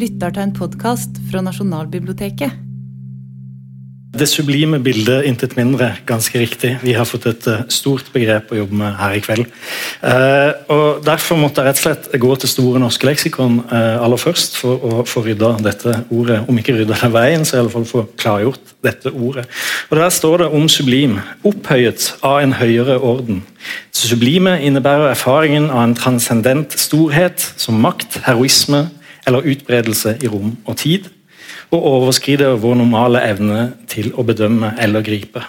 lytter til en podkast fra Nasjonalbiblioteket. Det sublime bildet, intet mindre. Ganske riktig. Vi har fått et uh, stort begrep å jobbe med her i kveld. Uh, og Derfor måtte jeg rett og slett gå til Store norske leksikon uh, aller først for å få rydda dette ordet. Om ikke rydda det veien, så i alle fall få klargjort dette ordet. Og Der står det om sublim. Opphøyet av en høyere orden. Sublime innebærer erfaringen av en transcendent storhet som makt, heroisme eller utbredelse i rom og tid og overskrider vår normale evne til å bedømme eller gripe.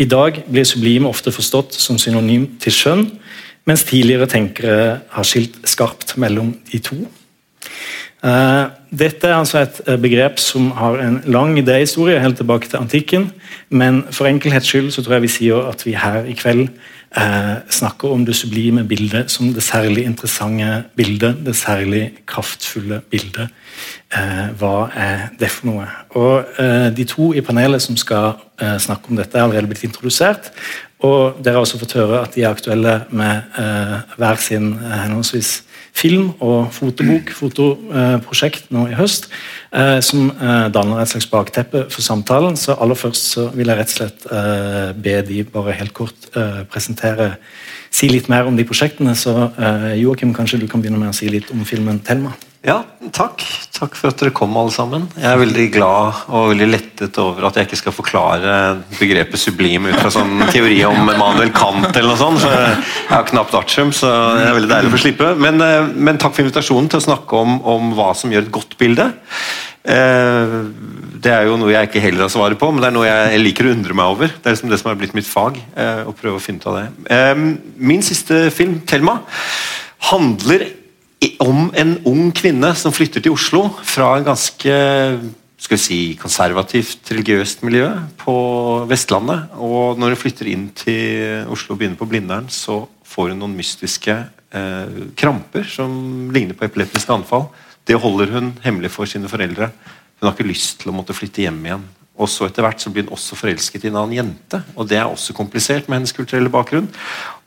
I dag blir sublime ofte forstått som synonym til skjønn, mens tidligere tenkere har skilt skarpt mellom de to. Eh, dette er altså et eh, begrep som har en lang idéhistorie, helt tilbake til antikken. Men for enkelhets skyld så tror jeg vi sier at vi her i kveld eh, snakker om det sublime bildet som det særlig interessante bildet, det særlig kraftfulle bildet. Eh, hva er det for noe? Og eh, De to i panelet som skal eh, snakke om dette, er allerede blitt introdusert. Og dere har også fått høre at de er aktuelle med hver sin henholdsvis film- og fotobok, fotoprosjekt nå i høst, som danner et slags bakteppe for samtalen. Så aller først så vil jeg rett og slett be de bare helt kort presentere Si litt mer om de prosjektene. Så Joakim, kanskje du kan begynne med å si litt om filmen 'Thelma'? Ja, takk. Takk for at dere kom, alle sammen. Jeg er veldig glad og veldig lettet over at jeg ikke skal forklare begrepet sublim ut fra sånn teori om Manuel Kant eller noe sånt. Så jeg har knapt artium, så det er veldig deilig å få slippe. Men, eh, men, takk for invitasjonen til å snakke om, om hva som gjør et godt bilde. Eh, det er jo noe jeg ikke heller har svaret på, men det er noe jeg liker å undre meg over. Det er liksom det som har blitt mitt fag. Eh, å prøve å finne ut av det. Min siste film, 'Thelma', handler om en ung kvinne som flytter til Oslo fra en ganske skal vi si, konservativt religiøst miljø på Vestlandet. Og når hun flytter inn til Oslo og begynner på Blindern, så får hun noen mystiske eh, kramper som ligner på epileptiske anfall. Det holder hun hemmelig for sine foreldre. Hun har ikke lyst til å måtte flytte hjem igjen. Og så etter hvert så blir hun også forelsket i en annen jente. og Det er også komplisert med hennes kulturelle bakgrunn.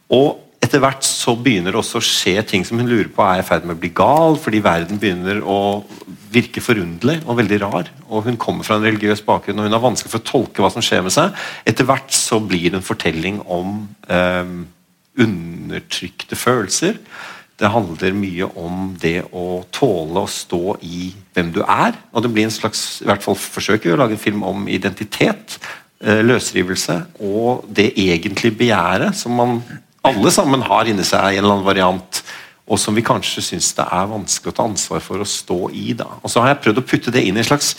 Og etter hvert så begynner det også å skje ting som hun lurer på er i ferd med å bli gal, fordi verden begynner å virke forunderlig og veldig rar. og Hun kommer fra en religiøs bakgrunn og hun har vanskelig for å tolke hva som skjer med seg. Etter hvert så blir det en fortelling om eh, undertrykte følelser. Det handler mye om det å tåle å stå i hvem du er. Og det blir en slags i hvert fall forsøker vi å lage en film om identitet, eh, løsrivelse og det egentlige begjæret som man alle sammen har inni seg en eller annen variant, og som vi kanskje syns det er vanskelig å ta ansvar for å stå i. da. Og Så har jeg prøvd å putte det inn i en slags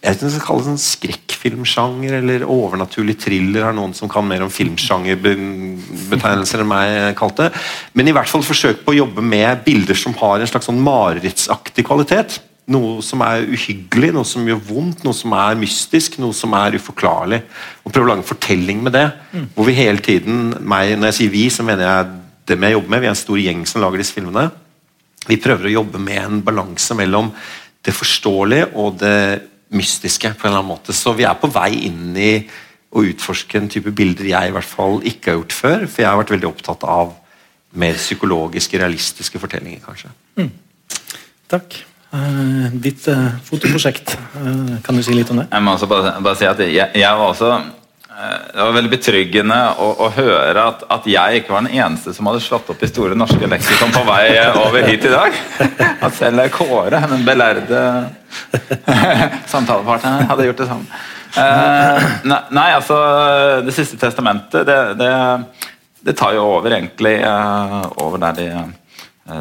jeg vet ikke om jeg skal kalle det sånn skrekkfilmsjanger eller overnaturlig thriller. er noen som kan mer om filmsjangerbetegnelser enn meg kalte. Men i hvert fall forsøk på å jobbe med bilder som har en slags sånn marerittsaktig kvalitet. Noe som er uhyggelig, noe som gjør vondt, noe som er mystisk, noe som er uforklarlig. Og prøve å lage en fortelling med det. Mm. Hvor vi hele tiden meg, Når jeg sier vi, så mener jeg dem jeg jobber med. Vi er en stor gjeng som lager disse filmene. Vi prøver å jobbe med en balanse mellom det forståelige og det mystiske. på en eller annen måte. Så vi er på vei inn i å utforske en type bilder jeg i hvert fall ikke har gjort før. For jeg har vært veldig opptatt av mer psykologiske, realistiske fortellinger, kanskje. Mm. Takk. Uh, ditt uh, fotoprosjekt, uh, kan du si litt om det? Jeg må også bare, bare si at jeg, jeg var også det var veldig betryggende å, å høre at, at, jeg ikke var den eneste som hadde slått opp i Store norske leksikon på vei over hit i dag. At selv Kåre, den belærde samtalepartneren, hadde gjort det samme. Nei, nei, altså Det siste testamentet, det, det, det tar jo over egentlig over der de Eh,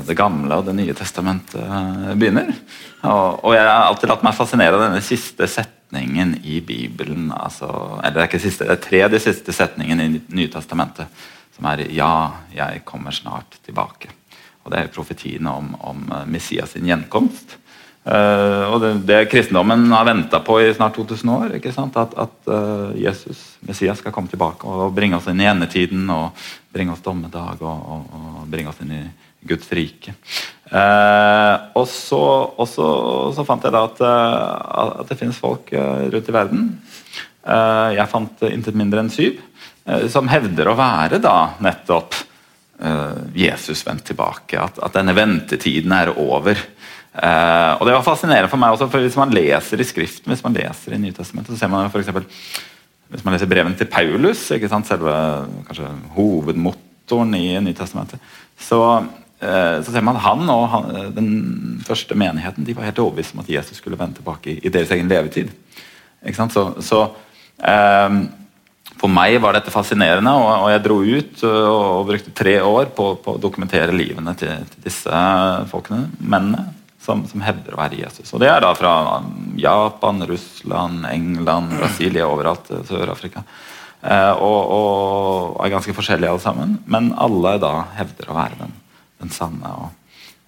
det gamle og Det nye testamentet eh, begynner. Og, og, jeg har alltid latt meg fascinere av denne siste setningen i Bibelen. Altså, eller det er ikke siste, det er tredje siste setningen i Nye testamentet, som er 'Ja, jeg kommer snart tilbake'. Og Det er profetiene om, om eh, Messias sin gjenkomst. Uh, og det, det, kristendommen har venta på i snart 2000 år. At, at uh, Jesus, Messias, skal komme tilbake og bringe oss inn i endetiden og bringe oss dommedag og, og, og bringe oss inn i Guds rike. Eh, og, så, og så, fant jeg da at, eh, at det finnes folk eh, rundt i verden. Eh, jeg fant intet mindre enn syv. Eh, som hevder å være da nettopp eh, Jesus vendt tilbake. At, at, denne ventetiden er over. Og det var fascinerende for meg også, for hvis man leser i Skriften, hvis man leser i Nytestamentet, så ser man for eksempel, hvis man leser brevene til Paulus, ikke sant, selve hovedmotoren i Nytestamentet, så, så ser man at han og han, den første menigheten de var helt overbevist om at Jesus skulle vende tilbake i, deres egen levetid. Ikke? Så, så eh, for meg var dette fascinerende, og, og jeg dro ut og, og, brukte tre år på, på å dokumentere livene til, til disse folkene, mennene, som, som, hevder å være Jesus. Og Det er da fra Japan, Russland, England, Brasilia, overalt. Sør-Afrika. Eh, og, og, er ganske forskjellige alle sammen, men alle da hevder å være den, den sanne og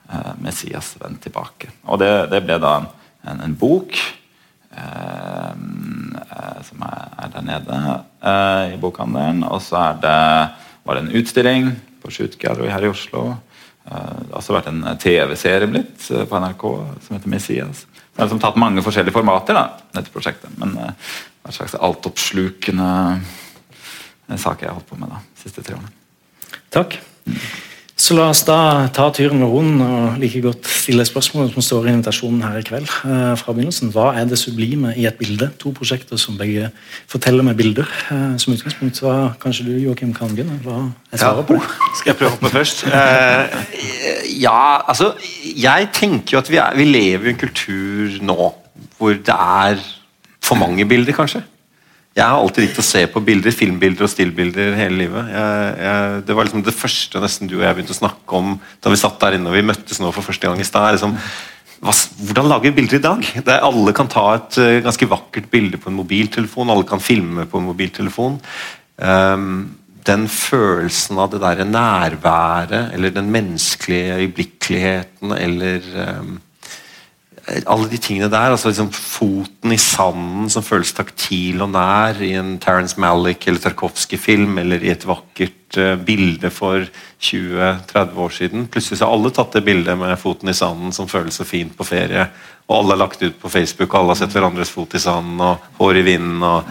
eh, Messias vendt tilbake. Og det, det ble da en, en, en bok Eh, eh, som er, er, der nede eh, i bokhandelen. Og så det, var det en utstilling på Shoot her i Oslo. det har også vært en TV-serie blitt på NRK som heter Messias. Det har liksom tatt mange forskjellige formater, da, dette prosjektet. Men er en slags altoppslukende sak jeg har holdt på med da, de siste tre årene. Takk. Så la oss da ta med roen og like godt stille spørsmålet som står i invitasjonen her i kveld. Eh, fra begynnelsen. Hva er det sublime i et bilde? To prosjekter som begge forteller med bilder. Eh, som utgangspunkt, så Kanskje du Joachim, kan begynne? Hva er svaret på det? Skal jeg prøve å hoppe først? Eh, ja, altså Jeg tenker jo at vi, er, vi lever i en kultur nå hvor det er for mange bilder, kanskje. Jeg har alltid likt å se på bilder, filmbilder og stillbilder hele livet. Jeg, jeg, det var liksom det første nesten du og jeg begynte å snakke om da vi satt der inne og vi møttes nå for første gang i stad. Liksom, hvordan lager vi bilder i dag? Der alle kan ta et uh, ganske vakkert bilde på en mobiltelefon. Alle kan filme på en mobiltelefon. Um, den følelsen av det der nærværet, eller den menneskelige øyeblikkeligheten, eller um, alle de tingene der. altså liksom Foten i sanden som føles taktil og nær i en Terence Malick eller Tarkovskij-film, eller i et vakkert uh, bilde for 20-30 år siden. Plutselig har alle tatt det bildet med foten i sanden som føles så fint på ferie. Og alle har lagt ut på Facebook, og alle har sett hverandres fot i sanden og hår i vinden. og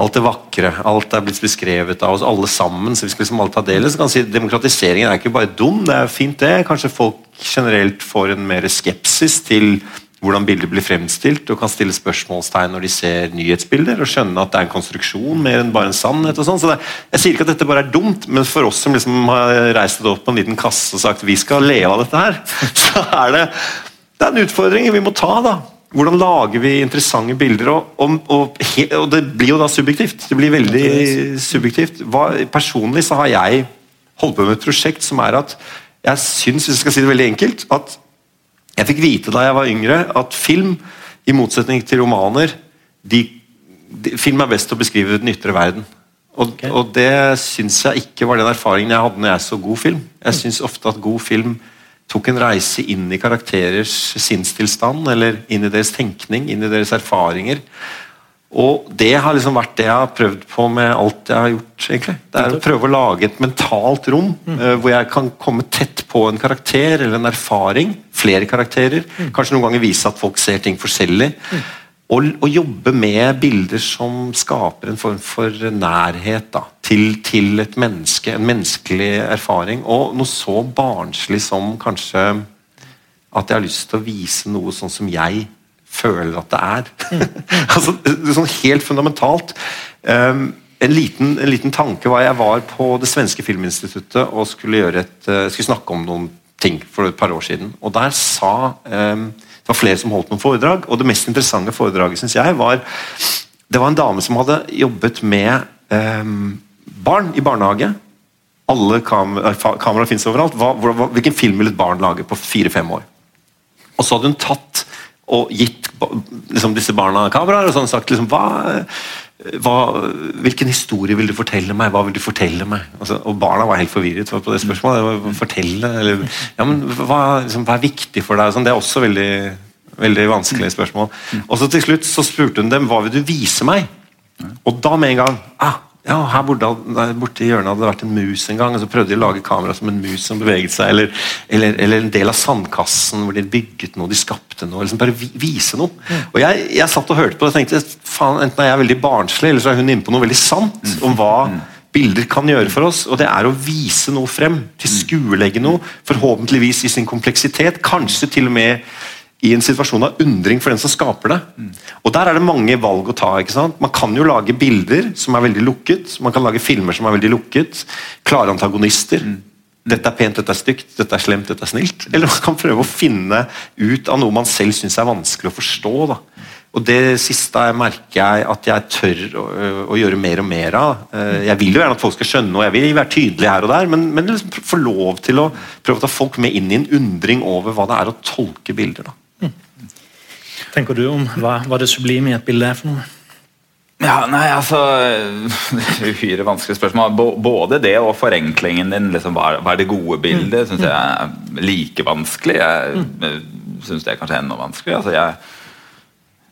Alt det vakre. Alt er blitt beskrevet av oss alle sammen. så vi skal liksom alle ta del så kan si Demokratiseringen er ikke bare dum, det er fint det. Kanskje folk generelt får en mer skepsis til hvordan bilder blir fremstilt, og kan stille spørsmålstegn når de ser nyhetsbilder, og skjønne at det er en konstruksjon mer enn bare en sannhet. og sånn. Så det, Jeg sier ikke at dette bare er dumt, men for oss som liksom har reist det opp på en liten kasse og sagt vi skal leve av dette her, så er det, det er en utfordring vi må ta. da. Hvordan lager vi interessante bilder? Og, og, og, og, det blir jo da subjektivt. Det blir veldig subjektivt. Hva, personlig så har jeg holdt på med et prosjekt som er at jeg syns, hvis jeg skal si det veldig enkelt, at jeg fikk vite da jeg var yngre at film, i motsetning til romaner de, de, Film er best til å beskrive den ytre verden. Og, okay. og det syns jeg ikke var den erfaringen jeg hadde når jeg så god film. Jeg syns ofte at god film tok en reise inn i karakterers sinnstilstand, eller inn i deres tenkning, inn i deres erfaringer. Og det har liksom vært det jeg har prøvd på med alt jeg har gjort. egentlig. Det er å prøve å lage et mentalt rom mm. uh, hvor jeg kan komme tett på en karakter eller en erfaring. Flere karakterer. Mm. Kanskje noen ganger vise at folk ser ting forskjellig. Mm. Og, og, jobbe med bilder som skaper en form for nærhet da, til, til, et menneske. En menneskelig erfaring. Og noe så barnslig som kanskje at jeg har lyst til å vise noe sånn som jeg føler at det er. altså, sånn helt fundamentalt. Um, en, liten, en, liten, tanke var jeg var på det svenske filminstituttet og skulle, et, uh, skulle, snakke om noen ting for et par år siden. Og der sa um, Det var flere som holdt noen foredrag, og det mest interessante foredraget synes jeg var Det var en dame som hadde jobbet med um, barn i barnehage. Alle kamera, kameraer fins overalt. Hva, hva, hvilken film vil et barn lage på fire-fem år? Og så hadde hun tatt og gitt liksom, disse barna kameraer og sånn sagt liksom, hva, hva, Hvilken historie vil du fortelle meg? Hva vil du fortelle meg? Altså, og Barna var helt forvirret på det spørsmålet. Fortelle, eller, ja, men, hva, liksom, hva, er viktig for deg? Sånn, det er også veldig, veldig vanskelig spørsmål. Og så Til slutt så spurte hun dem hva vil du vise meg. Og da med en gang ah, ja, her borte, borte, i hjørnet hadde det vært en mus en gang. og Så prøvde de å lage kamera som en mus som beveget seg. Eller, eller, eller en del av sandkassen hvor de bygget noe, de skapte noe. liksom Bare vise noe. Og jeg, jeg, satt og hørte på det og tenkte faen, enten er jeg veldig barnslig, eller så er hun inne på noe veldig sant om hva bilder kan gjøre for oss. Og det er å vise noe frem. Til mm. skuelegge noe. Forhåpentligvis i sin kompleksitet. Kanskje til og med i en situasjon av undring for den som skaper det. Og Der er det mange valg å ta. ikke sant? Man kan jo lage bilder som er veldig lukket. Man kan lage filmer som er veldig lukket. Klare antagonister. Dette er pent, dette er stygt, dette er slemt, dette er snilt. Eller man kan prøve å finne ut av noe man selv syns er vanskelig å forstå. da. Og Det siste merker jeg at jeg tør å, å gjøre mer og mer av. Eh, Jeg vil jo gjerne at folk skal skjønne, og jeg vil være tydelig her og der, men, men liksom få lov til å prøve å ta folk med inn i en undring over hva det er å tolke bilder. da. Tenker du om hva, hva det sublime i et bilde er for noe? Ja, nei, altså Det er uhyre vanskelig spørsmål. Både det og forenklingen din. Liksom, hva, er, det gode bildet? Syns jeg er like vanskelig. Jeg syns det er kanskje enda vanskelig. Altså, jeg,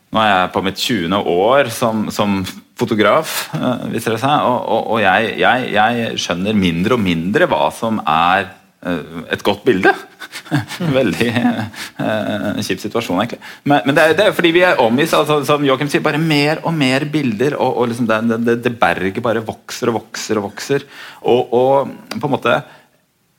nå er jeg på mitt 20. år som, som fotograf, eh, viser det seg. Og, og, og jeg, jeg, jeg skjønner mindre og mindre hva som er et godt bilde. Veldig eh, kjip situasjon, egentlig. Men, men det, er, det er fordi vi er omgitt altså, som Joachim sier, bare mer og mer bilder. Og, og liksom det, det, det berget bare vokser og vokser og vokser. Og, og på en måte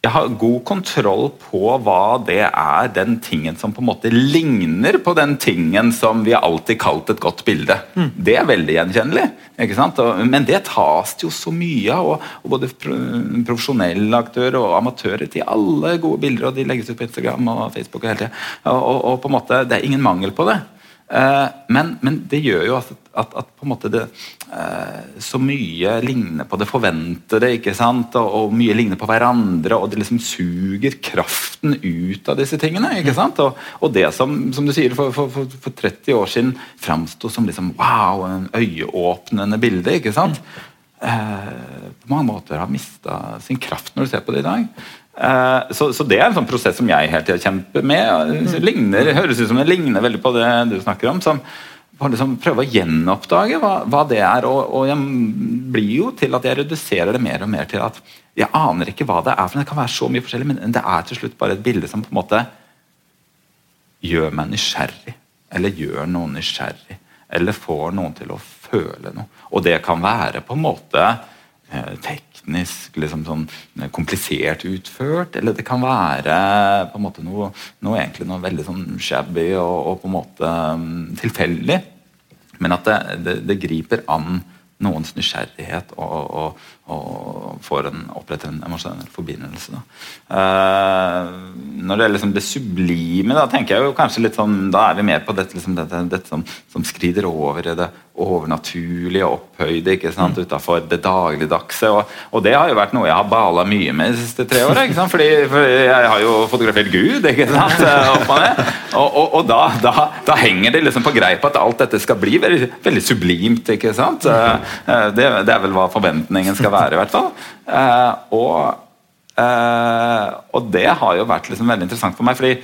jeg har god kontroll på hva det er, den tingen som på en måte ligner på den tingen som vi har alltid kalt et godt bilde. Det er veldig gjenkjennelig. ikke sant? Men det tas det jo så mye av. Og, og både profesjonelle aktører og amatører til alle gode bilder, og de legges ut på Instagram og Facebook. og hele tiden. Og, og, og på en måte, Det er ingen mangel på det. Eh, men, men det gjør jo at, at, at på en måte det eh, så mye ligner på det forventede, ikke sant? Og, og mye ligner på hverandre, og det liksom suger kraften ut av disse tingene. ikke sant? Og, og det som, som du sier, for, for, for, for 30 år siden framsto som liksom wow, en øyeåpnende bilde, ikke sant? Eh, på mange måter har mista sin kraft når du ser på det i dag. Eh, så, så det er en sånn prosess som jeg hele tida kjemper med. Det ligner, høres ut som det ligner veldig på det du snakker om. som bare liksom prøve å gjenoppdage hva, hva det er. Og, og jeg blir jo til at jeg reduserer det mer og mer til at jeg aner ikke hva det er. for Det kan være så mye forskjellig, men det er til slutt bare et bilde som på en måte gjør meg nysgjerrig. Eller gjør noen nysgjerrig. Eller får noen til å føle noe. Og det kan være på en måte eh, teknisk liksom sånn eh, komplisert utført, eller det kan være på en måte noe, noe egentlig noe veldig sånn shabby og, og på en måte mm, tilfeldig. Men at det, det, det griper an noens nysgjerrighet og, og, og får en, oppretter en emosjonell forbindelse. Eh, når det liksom det sublime, da tenker jeg jo kanskje litt sånn Da er vi mer på dette, liksom, dette, dette som, som skrider over i det overnaturlige og opphøyde ikke sant, utafor det dagligdagse. Og, og det har jo vært noe jeg har bala mye med de siste tre åra. Fordi for jeg har jo fotografert Gud ikke sant, opp og. Og, og, og da, da, da henger det liksom på greip at alt dette skal bli veldig, veldig sublimt. ikke sant? Eh, Det, det er vel hva forventningen skal være, i hvert fall. Eh, Og, eh, og det har jo vært liksom veldig interessant for meg. fordi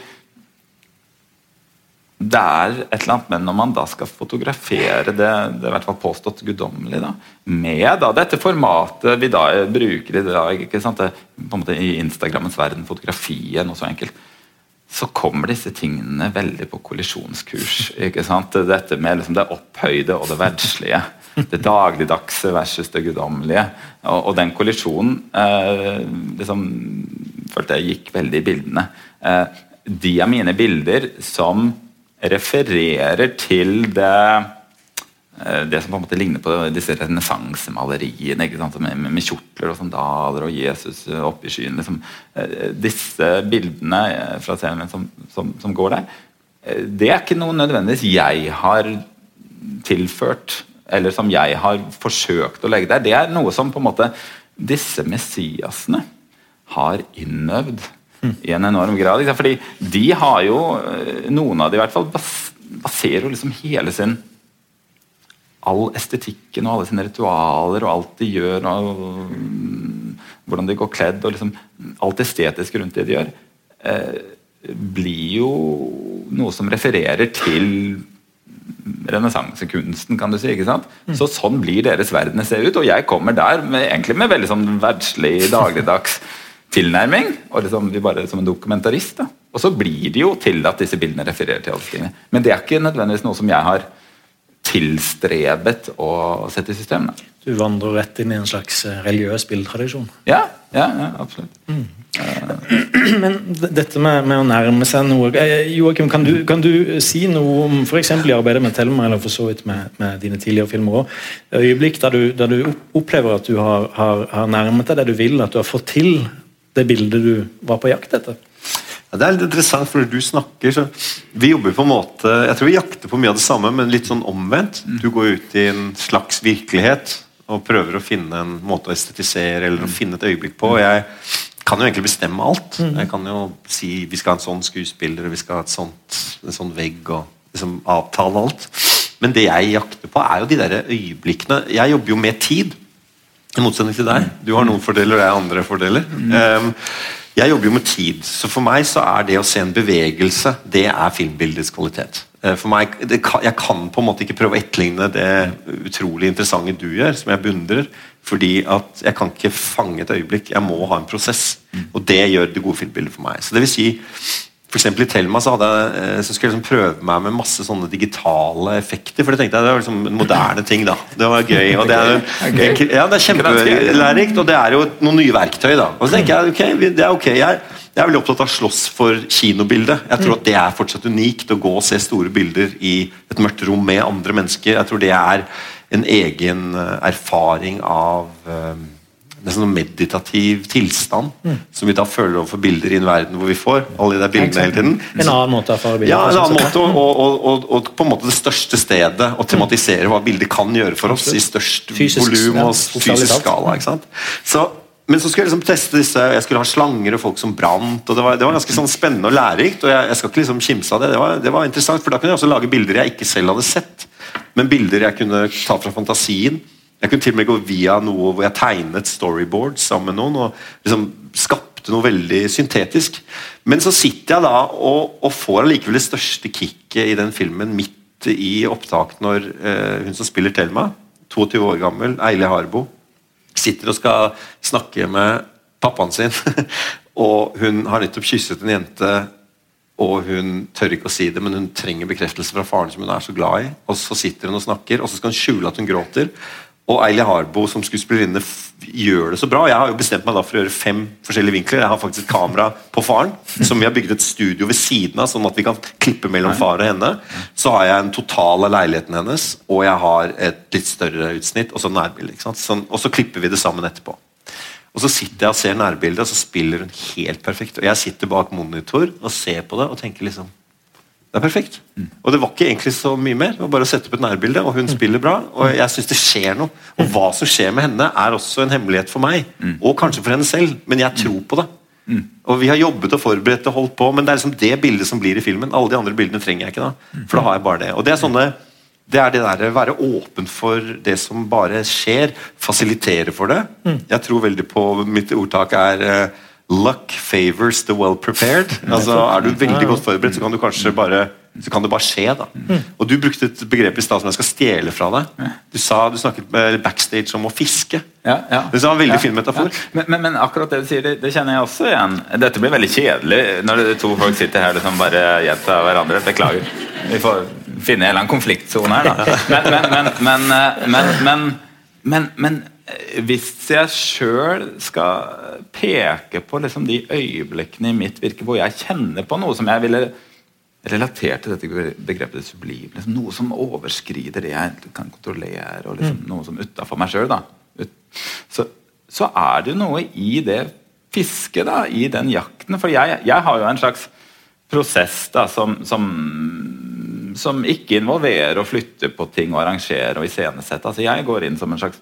det er et eller annet men når man da skal fotografere det, det er hvert fall påstått guddommelig, da, med da dette formatet vi da bruker i dag, ikke sant? Det, på en måte i Instagrammens verden, fotografiet, noe så enkelt, så kommer disse tingene veldig på kollisjonskurs. ikke sant? Dette med liksom det opphøyde og det verdslige. Det dagligdagse versus det guddommelige. Og, og den kollisjonen eh, liksom, følte jeg gikk veldig i bildene. Eh, de av mine bilder som refererer til det eh, det som på en måte ligner på disse renessansemaleriene? Med, med, kjortler og sandaler og Jesus oppe i skyen. Liksom. Eh, Disse bildene eh, fra serien som, som, som går der, det er ikke noe nødvendigvis jeg har tilført, eller som jeg har forsøkt å legge der. Det er noe som på en måte disse messiasene har innøvd i en enorm grad. Fordi de har jo, eh, noen av de i hvert fall, baserer jo liksom hele sin all estetikken og alle sine ritualer og alt de gjør, og mm, hvordan de går kledd, og liksom alt estetisk rundt det de gjør, eh, blir jo noe som refererer til renessansekunsten, kan du si. ikke sant? Så sånn blir deres verdener se ut, og jeg kommer der med, egentlig med veldig sånn verdslig, dagligdags tilnærming, og liksom vi bare som en dokumentarist. da. Og så blir det jo til at disse bildene refererer til alle. Men det er ikke nødvendigvis noe som jeg har tilstrebet å sette i system. da. Du vandrer rett inn i en slags eh, religiøs bildetradisjon. Ja, Ja, ja absolutt. Men dette med, med å nærme seg noe eh, Joakim, kan du, kan du si noe om f.eks. i arbeidet med Thelma, eller for så vidt med, med dine tidligere filmer òg, øyeblikk der du, der du opplever at du har, har, har nærmet deg det du vil, at du har fått til det bildet du var på jakt etter? Ja, det er litt interessant, for når du snakker så Vi jobber på en måte Jeg tror vi jakter på mye av det samme, men litt sånn omvendt. Du går ut i en slags virkelighet og prøver å finne en måte å estetisere eller å finne et øyeblikk på. og Jeg kan jo egentlig bestemme alt. Jeg kan jo si vi skal ha en sånn skuespiller, vi skal ha et sånt, en sånn vegg og liksom avtale alt. Men det jeg jakter på, er jo de der øyeblikkene. Jeg jobber jo med tid. I motsetning til deg. Du har noen fordeler, og jeg har andre fordeler. Mm. jeg jobber jo med tid, så for meg så er det å se en bevegelse, det er filmbildets kvalitet. Eh, For meg, kan, Jeg kan på en måte ikke prøve å etterligne det utrolig interessante du gjør, som jeg beundrer. Fordi at jeg kan ikke fange et øyeblikk. Jeg må ha en prosess. Og det gjør det gode filmbildet for meg. Så det vil si for I Thelma så, jeg, eh, så skulle jeg liksom prøve meg med masse sånne digitale effekter. For det tenkte jeg det var liksom en moderne ting. da Det var gøy. og Det er, ja, det er kjempelærerikt, og det er jo noen nye verktøy. da Og så tenker jeg ok, det er ok jeg, jeg er veldig opptatt av å slåss for kinobildet. Jeg tror at det er fortsatt unikt å gå og se store bilder i et mørkt rom med andre mennesker. Jeg tror det er en egen eh, erfaring av eh, nesten sånn meditativ tilstand som vi da føler overfor bilder i en verden hvor vi får alle de bildene hele tiden. En annen måte å få bilder Ja, en annen måte, og, og, og, og, på en måte det største stedet å tematisere hva bildet kan gjøre for oss i størst volum og fysisk skala. ikke sant? Så, men så skulle jeg liksom teste disse Jeg skulle ha slanger og folk som brant. og Det var, det var ganske sånn spennende og lærerikt. og Jeg, jeg skal ikke liksom kimse av det. Det var, det var interessant, for Da kunne jeg også lage bilder jeg ikke selv hadde sett. Men bilder jeg kunne ta fra fantasien. Jeg kunne til og med gå via noe hvor jeg tegnet storyboard sammen med noen. og liksom skapte noe veldig syntetisk. Men så sitter jeg da og, og får allikevel det største kicket i den filmen midt i opptak når eh, hun som spiller Thelma, 22 år gammel, Eile Harbo, sitter og skal snakke med pappaen sin. og hun har nettopp kysset en jente, og hun tør ikke å si det, men hun trenger bekreftelse fra faren som hun er så glad i. Og så sitter hun og snakker, og så skal hun skjule at hun gråter. Og Eili Harbo som skuespillerinne gjør det så bra. Jeg har jo bestemt meg da for å gjøre fem forskjellige vinkler. Jeg har faktisk et kamera på faren, som vi har bygd et studio ved siden av, sånn at vi kan klippe mellom far og henne. Så har jeg en total av leiligheten hennes, og jeg har et litt større utsnitt, og så nærbilde. Sånn, og så klipper vi det sammen etterpå. Og Så sitter jeg og ser nærbildet, og så spiller hun helt perfekt. Og jeg sitter bak monitor og ser på det og tenker liksom Det er perfekt. Og det var ikke egentlig så mye mer. Det var bare å sette opp et nærbilde, og hun spiller bra. Og jeg syns det skjer noe. Og hva som skjer med henne, er også en hemmelighet for meg. Og kanskje for henne selv, men jeg tror på det. Og Vi har jobbet og forberedt og holdt på, men det er liksom det bildet som blir i filmen. Alle de andre bildene trenger jeg ikke da, for da har jeg bare det. Og det er sånne det er det der å være åpen for det som bare skjer. Fasilitere for det. Jeg tror veldig på Mitt ordtak er eh, Luck favors the well prepared. Altså, er du veldig godt forberedt, så kan du kanskje bare så kan det bare skje. da Og Du brukte et begrep i stad som jeg skal stjele fra deg. Du sa, du snakket med backstage om å fiske. Ja, ja. Det var en veldig Ja, fin metafor. Men, men, men akkurat det du sier, det, det kjenner jeg også igjen. Dette blir veldig kjedelig når det to folk sitter her og liksom bare gjentar hverandre. Beklager. Vi får finne en eller annen konfliktsone her, da. Men, men, men, hvis jeg sjøl skal peke på liksom de øyeblikkene i mitt virke hvor jeg kjenner på noe som jeg ville relatert til dette begrepet det sublime. Liksom noe som overskrider det jeg kan kontrollere, og liksom noe som utafor meg sjøl. Så, så er det noe i det fisket, da, i den jakten. For jeg, jeg har jo en slags prosess da, som, som, som ikke involverer å flytte på ting og arrangere og iscenesette. Altså, jeg går inn som en slags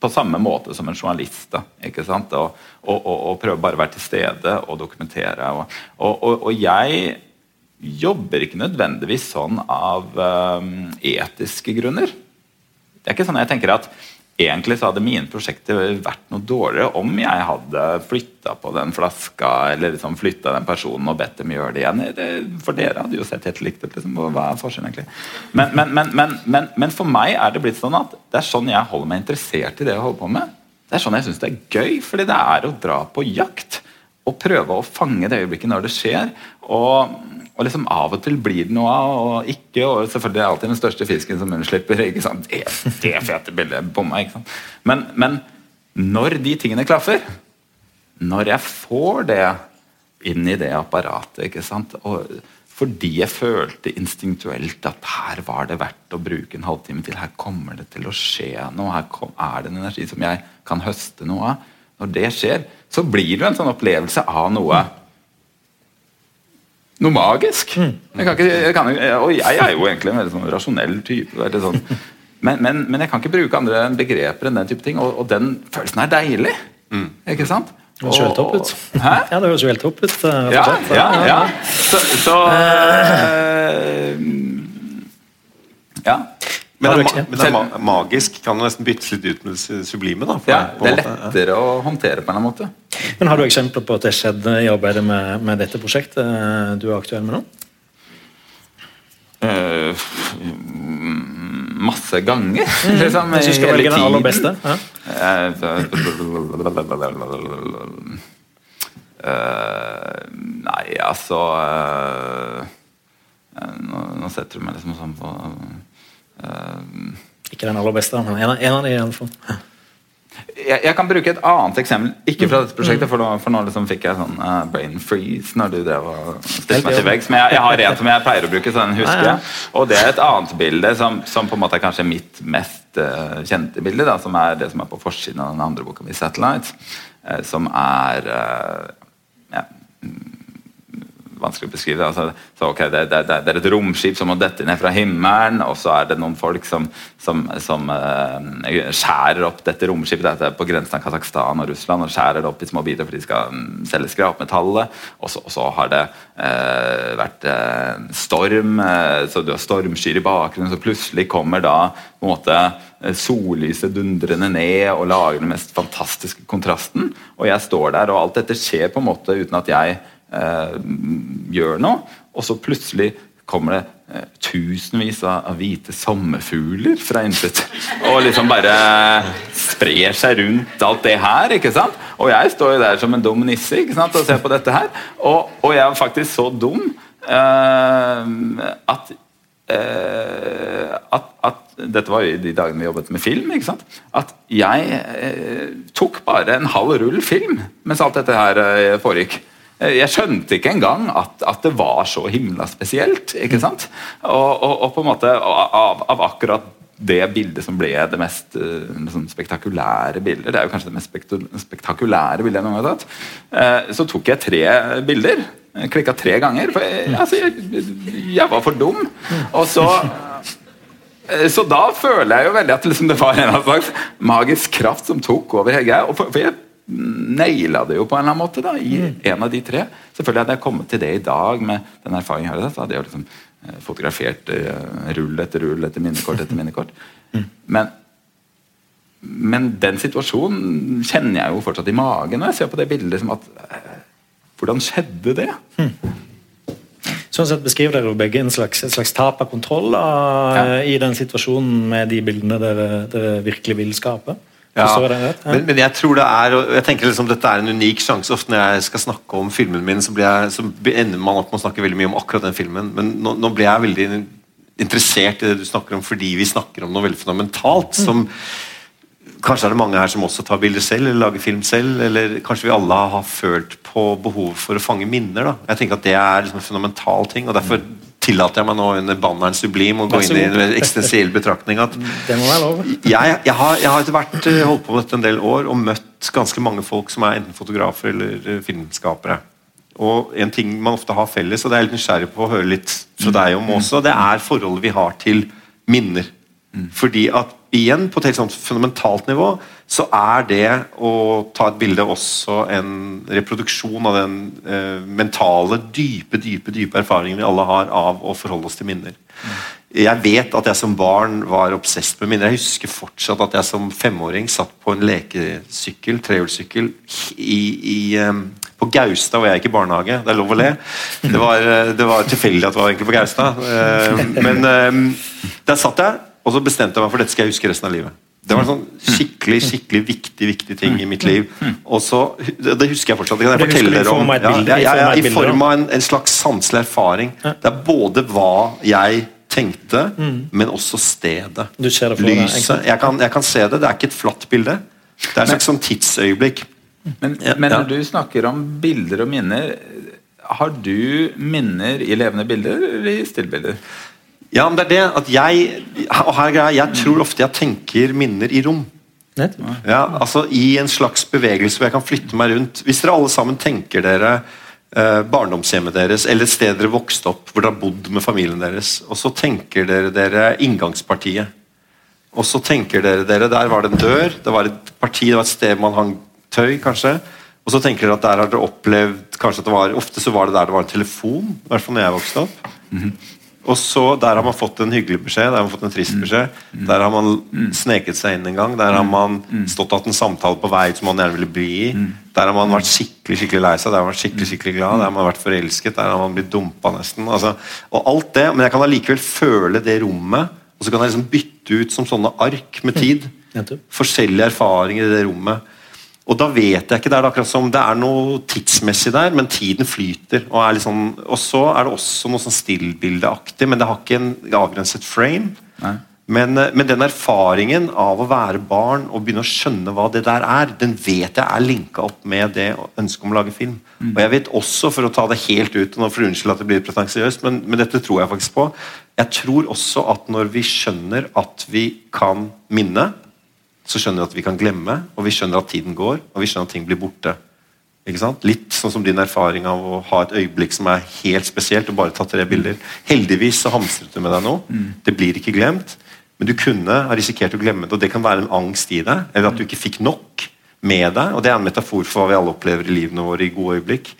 på samme måte som en journalist. Da, ikke sant? Og, og, og, og prøver bare å være til stede og dokumentere. Og jeg jobber ikke nødvendigvis sånn av um, etiske grunner. Det er ikke sånn jeg tenker at Egentlig så hadde mine prosjekter vært noe dårligere om jeg hadde flytta på den flaska eller liksom flytta den personen og bedt dem gjøre det igjen. For dere hadde jo sett helt likt ut. Liksom. Hva er forskjellen egentlig? Men, men, men, men, for meg er det blitt sånn at det er sånn jeg holder meg interessert i det jeg holder på med. Det er sånn jeg syns det er gøy, fordi det er å dra på jakt og prøve å fange det øyeblikket når det skjer. Og, og liksom Av og til blir det noe av, og ikke. Og selvfølgelig er det alltid den største fisken som unnslipper. ikke sant? Det, det fete bildet bomma. ikke sant? Men, men, når de tingene klaffer, når jeg får det inn i det apparatet ikke sant? Og fordi jeg følte instinktuelt at her var det verdt å bruke en halvtime til. Her kommer det til å skje noe. Her er det en energi som jeg kan høste noe av. Når det skjer, så blir det en sånn opplevelse av noe noe magisk. Jeg kan ikke, jeg kan, og jeg er jo egentlig en veldig sånn rasjonell type. veldig Sånn. Men, men, men, jeg kan ikke bruke andre begreper enn den type ting, og, og den følelsen er deilig. Ikke sant? Det høres jo helt topp ut. Hæ? Ja, det høres jo helt topp ut. eh, Ja, ja, ja. Så, så øh, Ja. Men, det men det er magisk kan jo nesten byttes litt ut med det sublime. da. for ja. Det er måte. lettere å håndtere på en måte. Men Har du eksempler på at det skjedde i arbeidet med, med dette prosjektet eh, du er aktuell med nå? Eh, mm, masse ganger, liksom. Hvis jeg skal hele velge den aller beste? Ja. Uh, Nei, altså eh, eh, nå, nå setter du meg liksom sånn på eh, Ikke den aller beste, men en, en av de i alle fall. jeg, jeg kan bruke et annet eksempel, ikke fra dette prosjektet, for nå, for nå liksom fikk jeg sånn uh, brain freeze når du drev og stilte meg til veggs. Men jeg, jeg har en som jeg pleier å bruke, så den husker jeg. Og det er et annet bilde som, som på en måte er kanskje mitt mest uh, kjente bilde, da, som er det som er på forsiden av den andre boka mi, 'Satellite', uh, som er ja, vanskelig å beskrive. Altså, så okay, det, det, det, er et romskip som må dette ned fra himmelen, og så er det noen folk som, som, som uh, skjærer opp dette romskipet dette er på grensen av Kasakhstan og Russland, og skjærer det opp i små biter for de skal mm, selge skrapmetallet. Og så, og så har det uh, vært uh, storm, så du har stormskyr i bakgrunnen, så plutselig kommer da på en måte sollyset dundrende ned og lager den mest fantastiske kontrasten. Og jeg står der, og alt dette skjer på en måte uten at jeg eh, gjør noe, og så plutselig kommer det eh, tusenvis av, hvite sommerfugler fra intet. Og liksom bare sprer seg rundt alt det her. ikke sant? Og jeg står jo der som en dum nisse ikke sant, og ser på dette her. Og, og jeg er faktisk så dum eh, at eh, at, at Dette var jo i de dagene vi jobbet med film. ikke sant? At jeg eh, tok bare en halv rull film mens alt dette her eh, foregikk. Eh, Jeg skjønte ikke engang at, at det var så himla spesielt. ikke sant? Og, og, og på en måte av, av akkurat det bildet som ble det mest sånn spektakulære bildet, det er jo kanskje det mest spektakulære bildet jeg noen gang har tatt, eh, så tok jeg tre bilder. Klikka tre ganger. For jeg, altså, jeg, jeg var for dum. Og så så da føler jeg jo veldig at liksom det var en slags magisk kraft som tok over greia. For, for jeg naila det jo på en eller annen måte da, i en av de tre. Selvfølgelig hadde jeg kommet til det i dag med den erfaringen jeg har, hadde jeg liksom eh, fotografert eh, rull etter rull etter minnekort etter minnekort. Men, men den situasjonen kjenner jeg jo fortsatt i magen når jeg ser på det bildet. Som at, eh, hvordan skjedde det? Sånn sett beskriver dere jo begge en slags, en slags tap av kontroll da, Ja. i den situasjonen med de bildene dere, dere virkelig vil skape. Ja, men, men jeg tror det er og jeg tenker liksom dette er en unik sjanse. Ofte når jeg skal snakke om filmen min, så, blir jeg, så ender man opp med å snakke veldig mye om akkurat den filmen. Men nå, nå blir jeg veldig interessert i det du snakker om fordi vi snakker om noe veldig fundamentalt. som Kanskje er det mange her som også tar bilder selv eller lager film selv. Eller kanskje vi alle har følt på behovet for å fange minner. da. Jeg tenker at Det er liksom en fundamental ting. og Derfor tillater jeg meg nå under banneren sublim å gå inn i en eksistensiell betraktning. at Det må være lov. jeg, jeg, har, jeg har etter hvert eh, holdt på med dette en del år og møtt ganske mange folk som er enten fotografer eller eh, filmskapere. Og En ting man ofte har felles, og det er jeg litt nysgjerrig på å høre litt fra deg om også, det er forholdet vi har til minner. Fordi at igjen, på et helt sånt fundamentalt nivå, så er det å ta et bilde også en reproduksjon av den eh, mentale, dype, dype dype erfaringen vi alle har av å forholde oss til minner. Jeg vet at jeg som barn var obsess med minner. Jeg husker fortsatt at jeg som femåring satt på en lekesykkel, trehjulssykkel, i, i, eh, på Gaustad, var jeg gikk i barnehage. Det er lov å le. Det var, eh, det var tilfeldig at det var egentlig på Gaustad. Eh, Men eh, der satt jeg, og så bestemte jeg meg for dette skal jeg huske resten av livet. Det var en sånn skikkelig skikkelig viktig viktig ting i mitt liv. Og så, Det husker jeg fortsatt. Det kan jeg fortelle dere om. Ja, ja, i ja, form av ja, I form av en, en slags sanselig erfaring. Det er både hva jeg tenkte, men også stedet. Du ser det Lyset. Jeg kan, jeg kan se det. Det er ikke et flatt bilde. Det er et slags sånn tidsøyeblikk. Men, men når du snakker om bilder og minner, har du minner i levende bilder eller i stillbilder? Ja, men det er det at jeg og her er greia, Jeg tror ofte jeg tenker minner i rom. Ja, altså I en slags bevegelse hvor jeg kan flytte meg rundt. Hvis dere alle sammen tenker dere eh, barndomshjemmet deres, eller et sted dere vokste opp, hvor dere har bodd med familien deres, og så tenker dere dere inngangspartiet. Og så tenker dere dere, der var det en dør, det var et parti, det var et sted man hang tøy, kanskje. Og så tenker dere at der har dere opplevd kanskje at det var, Ofte så var det der det var en telefon, i hvert fall når jeg vokste opp. Og så Der har man fått en hyggelig beskjed, der har man fått en trist beskjed. Der har man sneket seg inn en gang. Der har man stått og hatt en samtale på vei som man gjerne ville bli i. Der har man vært skikkelig skikkelig lei seg, der har man vært skikkelig skikkelig glad, der har man vært forelsket, der har man blitt dumpa nesten. Altså, og alt det, Men jeg kan allikevel føle det rommet, og så kan jeg liksom bytte ut som sånne ark med tid. Forskjellige erfaringer i det rommet. Og da vet jeg ikke, Det er akkurat som det er noe tidsmessig der, men tiden flyter. Og, er sånn, og så er det også noe sånn stillbildeaktig, men det har ikke en avgrenset frame. Men, eh, men den erfaringen av å være barn og begynne å skjønne hva det der er, den vet jeg er linka opp med det ønsket om å lage film. Og jeg vet også, for å ta det helt ut, og nå får du unnskylde at det blir pretensiøst, men, men dette tror jeg faktisk på, jeg tror også at når vi skjønner at vi kan minne, så skjønner vi at vi kan glemme, og vi skjønner at tiden går, og vi skjønner at ting blir borte. Litt sånn som din erfaring av å ha et øyeblikk som er helt spesielt, og bare ta tre bilder. Heldigvis så hamstret du med deg nå. Det blir ikke glemt. Men du kunne ha risikert å glemme det, og det kan være en angst i deg. Eller at du ikke fikk nok med deg. og Det er en metafor for hva vi alle opplever i livene våre i gode øyeblikk.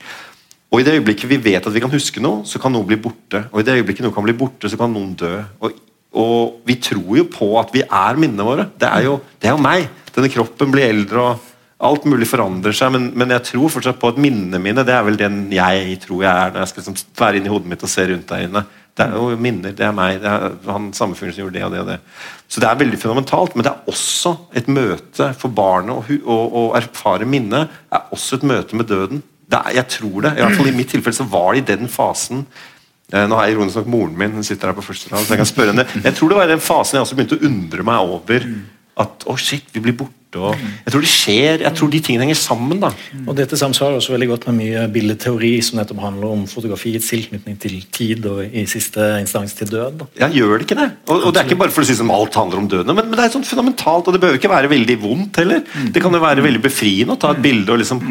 Og i det øyeblikket vi vet at vi kan huske noe, så kan noe bli borte. Og i det øyeblikket noe kan bli borte, så kan noen dø. Og, og vi tror jo på at vi er minnene våre. Det er jo, det er jo meg. Denne kroppen blir eldre, og alt mulig forandrer seg. Men, men jeg tror fortsatt på at minnene mine det er vel den jeg tror jeg er når jeg skal liksom være inni hodet mitt og se rundt der inne. Det er jo minner, det er meg, det er han samme fyren som gjorde det og det og det. Så det er veldig fundamentalt, men det er også et møte for barnet å erfare minnet. er også et møte med døden. Er, jeg tror det. I hvert fall i mitt tilfelle så var det i den fasen Nå har jeg ironisk nok moren min, hun sitter her på første rad, så jeg kan spørre henne. Jeg tror det var i den fasen jeg også begynte å undre meg over at å shit, vi blir borte. Og jeg tror det skjer, jeg tror de tingene henger sammen. da. Og Dette samsvarer også veldig godt med mye billedteori som nettopp handler om fotografiets tilknytning til tid og i siste instans til død. da. Ja, gjør det ikke det? Og, og det er ikke bare for å si som alt handler om døden, men, men det er sånn fundamentalt, og det behøver ikke være veldig vondt heller. Det kan jo være veldig befriende å ta et bilde og liksom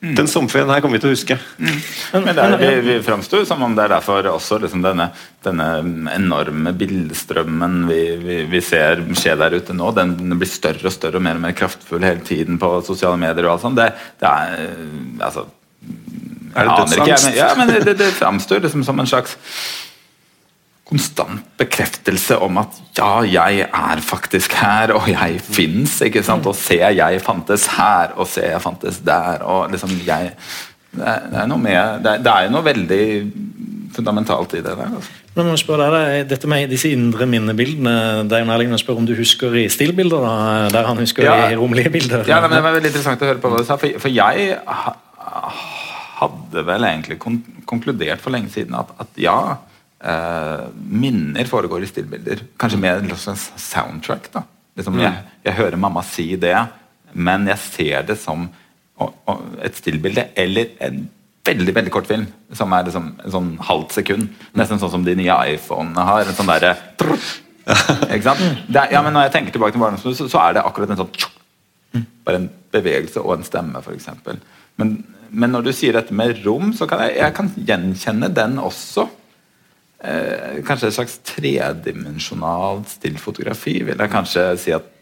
«Ho, Den sommerferien her kommer vi til å huske. Men men der, vi, vi fremstår som om det er derfor også liksom denne, denne enorme bildestrømmen vi, vi, vi ser skje der ute nå, den, den blir større og større og mer og mer kraftfull hele tiden på sosiale medier. og alt sånt. Det, det er altså Er det ikke, dødsangst? men, ja, men det, det framstår liksom som en slags konstant bekreftelse om at ja, jeg er faktisk her, og jeg fins. Og se, jeg fantes her, og se, jeg fantes der. og liksom jeg det er, det er noe med det er, det er noe veldig fundamentalt i det der. altså. Men jeg spør deg, dette med disse indre minnebildene Det er jo nærliggende å spørre om du husker i stillbilder, da, der han husker Ja. i romlige bilder. Ja, men Det var veldig interessant å høre på hva du sa, for, for jeg hadde vel egentlig konkludert for lenge siden at, at ja, minner foregår i stillbilder. Kanskje mer en slags soundtrack. da. Liksom, jeg, jeg hører mamma si det, men jeg ser det som og, og et stillbilde eller en veldig veldig kort film som er liksom en sånn halvt sekund. Nesten sånn som de nye iPhonene har. en sånn der, ikke sant? Er, ja, men Når jeg tenker tilbake til barndommen, så, så er det akkurat en sånn Bare en bevegelse og en stemme, f.eks. Men, men når du sier dette med rom, så kan jeg, jeg kan gjenkjenne den også. Eh, kanskje et slags tredimensjonalt stillfotografi, vil jeg kanskje si at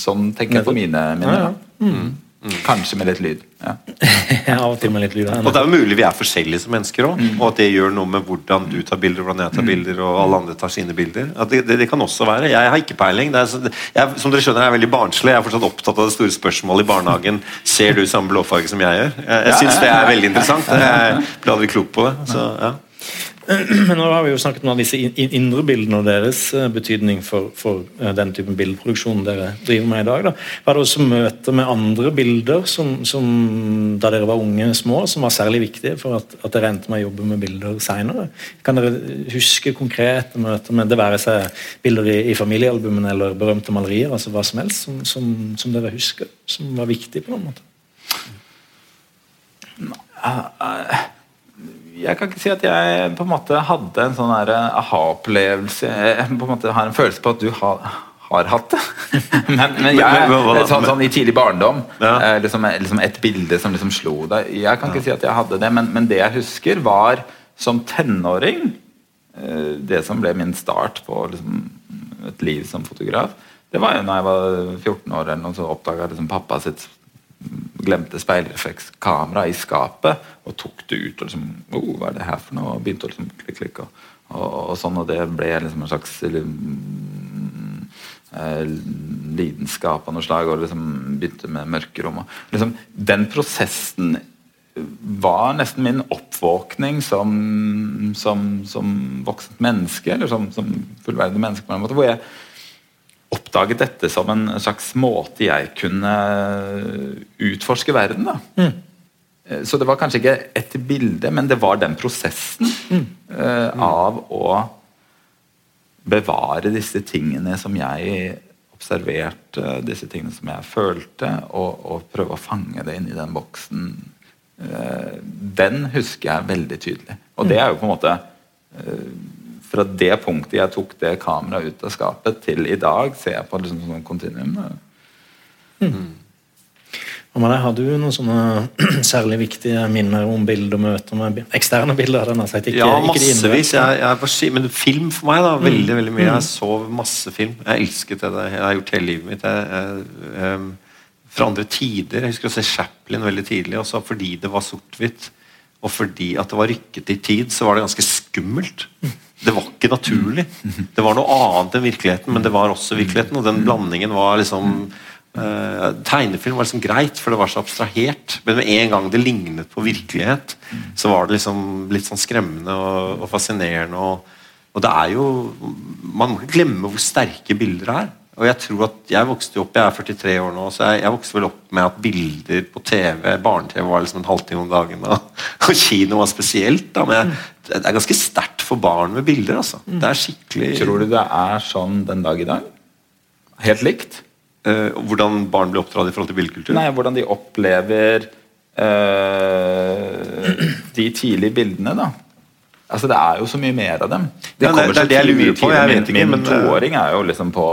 Sånn tenker jeg på mine minner. Ja, ja. Mm. Kanskje med litt lyd. Ja. Av og til med litt lyd. Og det er jo mulig vi er forskjellige som mennesker òg, og at det gjør noe med hvordan du tar bilder, hvordan jeg tar bilder, og alle andre tar sine bilder. At det, det, det kan også være. Jeg har ikke peiling. Det er, jeg, som dere skjønner, jeg er veldig barnslig. Jeg er fortsatt opptatt av det store spørsmålet i barnehagen. Ser du samme blåfarge som jeg gjør? Jeg, jeg syns det er veldig interessant. Jeg blir aldri klok på det. Så, ja. Men nå har vi jo snakket om disse indre bildene og deres eh, betydning for, for eh, den typen bildeproduksjon dere driver med i dag. Da. Var det også møter med andre bilder som, som, da dere var unge små, som var særlig viktige for at, at dere endte med å jobbe med bilder seinere? Kan dere huske konkrete møter med det være seg bilder i, i familiealbumene eller berømte malerier, altså hva som helst, som, som, som dere husker, som var viktig på noen måte? Jeg kan ikke si at jeg på en måte hadde en sånn aha-opplevelse. Jeg på en måte har en følelse på at du har, har hatt det. men, men jeg, sånn, sånn, i tidlig barndom ja. Eh, liksom, liksom, Et bilde som liksom slo deg. Jeg kan ikke si at jeg hadde det, men, men det jeg husker, var som tenåring eh, Det som ble min start på liksom, et liv som fotograf, det var jo når jeg var 14 år, eller noe, så oppdaga liksom pappa sitt glemte speilreflekskameraet i skapet og tok det ut. og liksom, oh, Hva er det her for noe? Og begynte å liksom klikke, klikke. Og, og, og, sånn, og det ble liksom en slags mm, eh, lidenskap av noe slag. Og liksom begynte med mørkerom. Og, liksom, den prosessen var nesten min oppvåkning som, som, som voksent menneske, eller som, som fullverdig menneske. på en måte, hvor jeg oppdaget dette som en slags måte jeg kunne utforske verden. da. Mm. Eh, så det var kanskje ikke ett bilde, men det var den prosessen mm. Mm. av å bevare disse tingene som jeg observerte, disse tingene som jeg følte, og, og prøve å fange det inn i den boksen. Den husker jeg veldig tydelig. Og det er jo på en måte fra det punktet jeg tok det kameraet ut av skapet, til i dag, ser jeg på liksom sånn kontinuum. Mm. Har du noen sånne særlig viktige minner om bilder og møter med eksterne bilder? Den, altså, ikke, ja, massevis. Jeg, jeg, men film for meg, da. Veldig mm. veldig mye. Jeg mm. så masse film. Jeg elsket det. Jeg har gjort hele livet mitt. Jeg, jeg, fra andre tider. Jeg husker å se Chaplin veldig tidlig. Også fordi det var sort-hvitt, og fordi at det var rykket i tid, så var det ganske skummelt. Det var ikke naturlig. Det var noe annet enn virkeligheten, men det var også virkeligheten. Og den blandingen var liksom eh, Tegnefilm var liksom greit, for det var så abstrahert. Men med en gang det lignet på virkelighet, så var det liksom litt sånn skremmende og, og fascinerende. Og, og, det er jo Man må ikke glemme hvor sterke bilder er. Og Jeg tror at jeg vokste opp, jeg er 43 år nå, så jeg, jeg vokste vel opp med at bilder på TV, barne-TV var liksom en halvtime om dagen. Og, og kino var spesielt. da, men jeg, Det er ganske sterkt for barn med bilder. altså. Mm. Det er skikkelig... Tror du det er sånn den dag i dag? Helt likt? Eh, hvordan barn blir oppdratt i forhold til bildekultur? Nei, Hvordan de opplever eh, de tidlige bildene. da. Altså Det er jo så mye mer av dem. Det, ja, det, det lurer på. Jeg vet ikke, min, toåring er jo liksom på,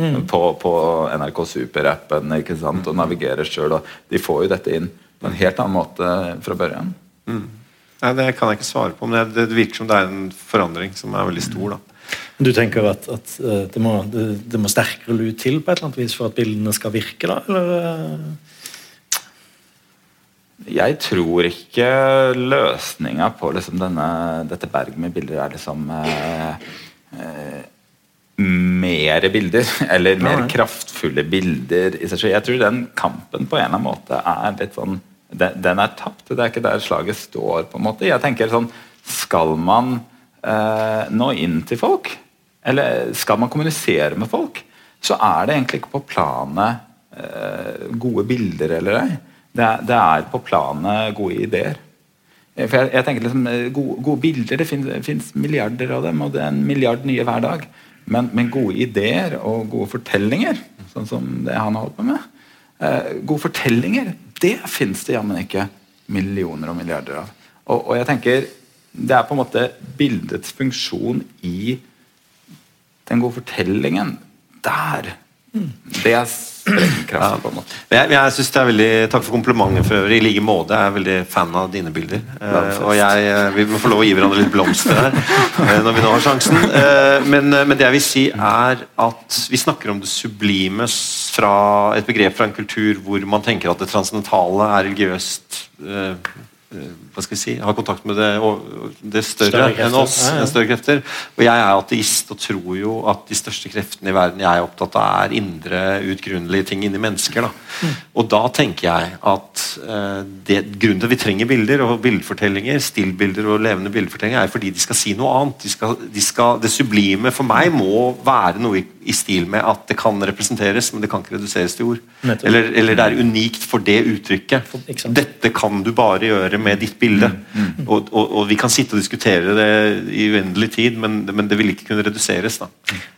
mm. på, på NRK Super-appen og navigerer sjøl. De får jo dette inn på en helt annen måte fra børjan. Mm. Nei, Det kan jeg ikke svare på, men det, virker som det er en forandring som er veldig stor. da. Du tenker at, at eh, det, må, det, det, må, sterkere lut til på et eller annet vis for at bildene skal virke? da, eller? Jeg tror ikke løsninga på liksom denne, dette berget med bilder er liksom eh, eh, mer bilder, eller mer ja, kraftfulle bilder i seg selv. Jeg tror den kampen på en eller annen måte er litt sånn Den, den er tapt. Det er ikke der slaget står, på en måte. Jeg tenker sånn Skal man eh, nå inn til folk, eller skal man kommunisere med folk, så er det egentlig ikke på planet eh, gode bilder eller ei. Det er, det er på planet gode ideer. Eh, for jeg, jeg tenker liksom, eh, gode, gode bilder, Det fins milliarder av dem, og det er en milliard nye hver dag. Men, men gode ideer og gode fortellinger, sånn som det han har holdt på med eh, Gode fortellinger, det fins det jammen ikke millioner og milliarder av. Og, og, jeg tenker det er på en måte bildets funksjon i den gode fortellingen. Der! Det er sprengkraft, på en måte. Jeg, jeg synes det er veldig, Takk for komplimentet for øvrig. I like måte. Jeg er veldig fan av dine bilder. Uh, og jeg, uh, Vi må få lov å gi hverandre litt blomster her uh, når vi nå har sjansen. Men, men, det jeg vil si, er at vi snakker om det sublime fra et begrep fra en kultur hvor man tenker at det transcendentale er religiøst eh, hva skal vi si, har kontakt med det, det større, Større enn oss. Ja, ja. Større krefter. Og jeg er ateist og tror jo at de største kreftene i verden jeg er opptatt av, er indre, utgrunnelige ting inni mennesker. Da. Mm. Og da tenker jeg at uh, det, grunnen til at vi trenger bilder og bildefortellinger, stillbilder og levende bildefortellinger, er fordi de skal si noe annet. De skal, de skal, det sublime for meg må være noe i, i stil med at det kan representeres, men det kan ikke reduseres til ord. Eller, eller det er unikt for det uttrykket. Dette kan du bare gjøre med ditt bilde. Og, og, og vi kan sitte og diskutere det i uendelig tid, men, men det vil ikke kunne reduseres. da.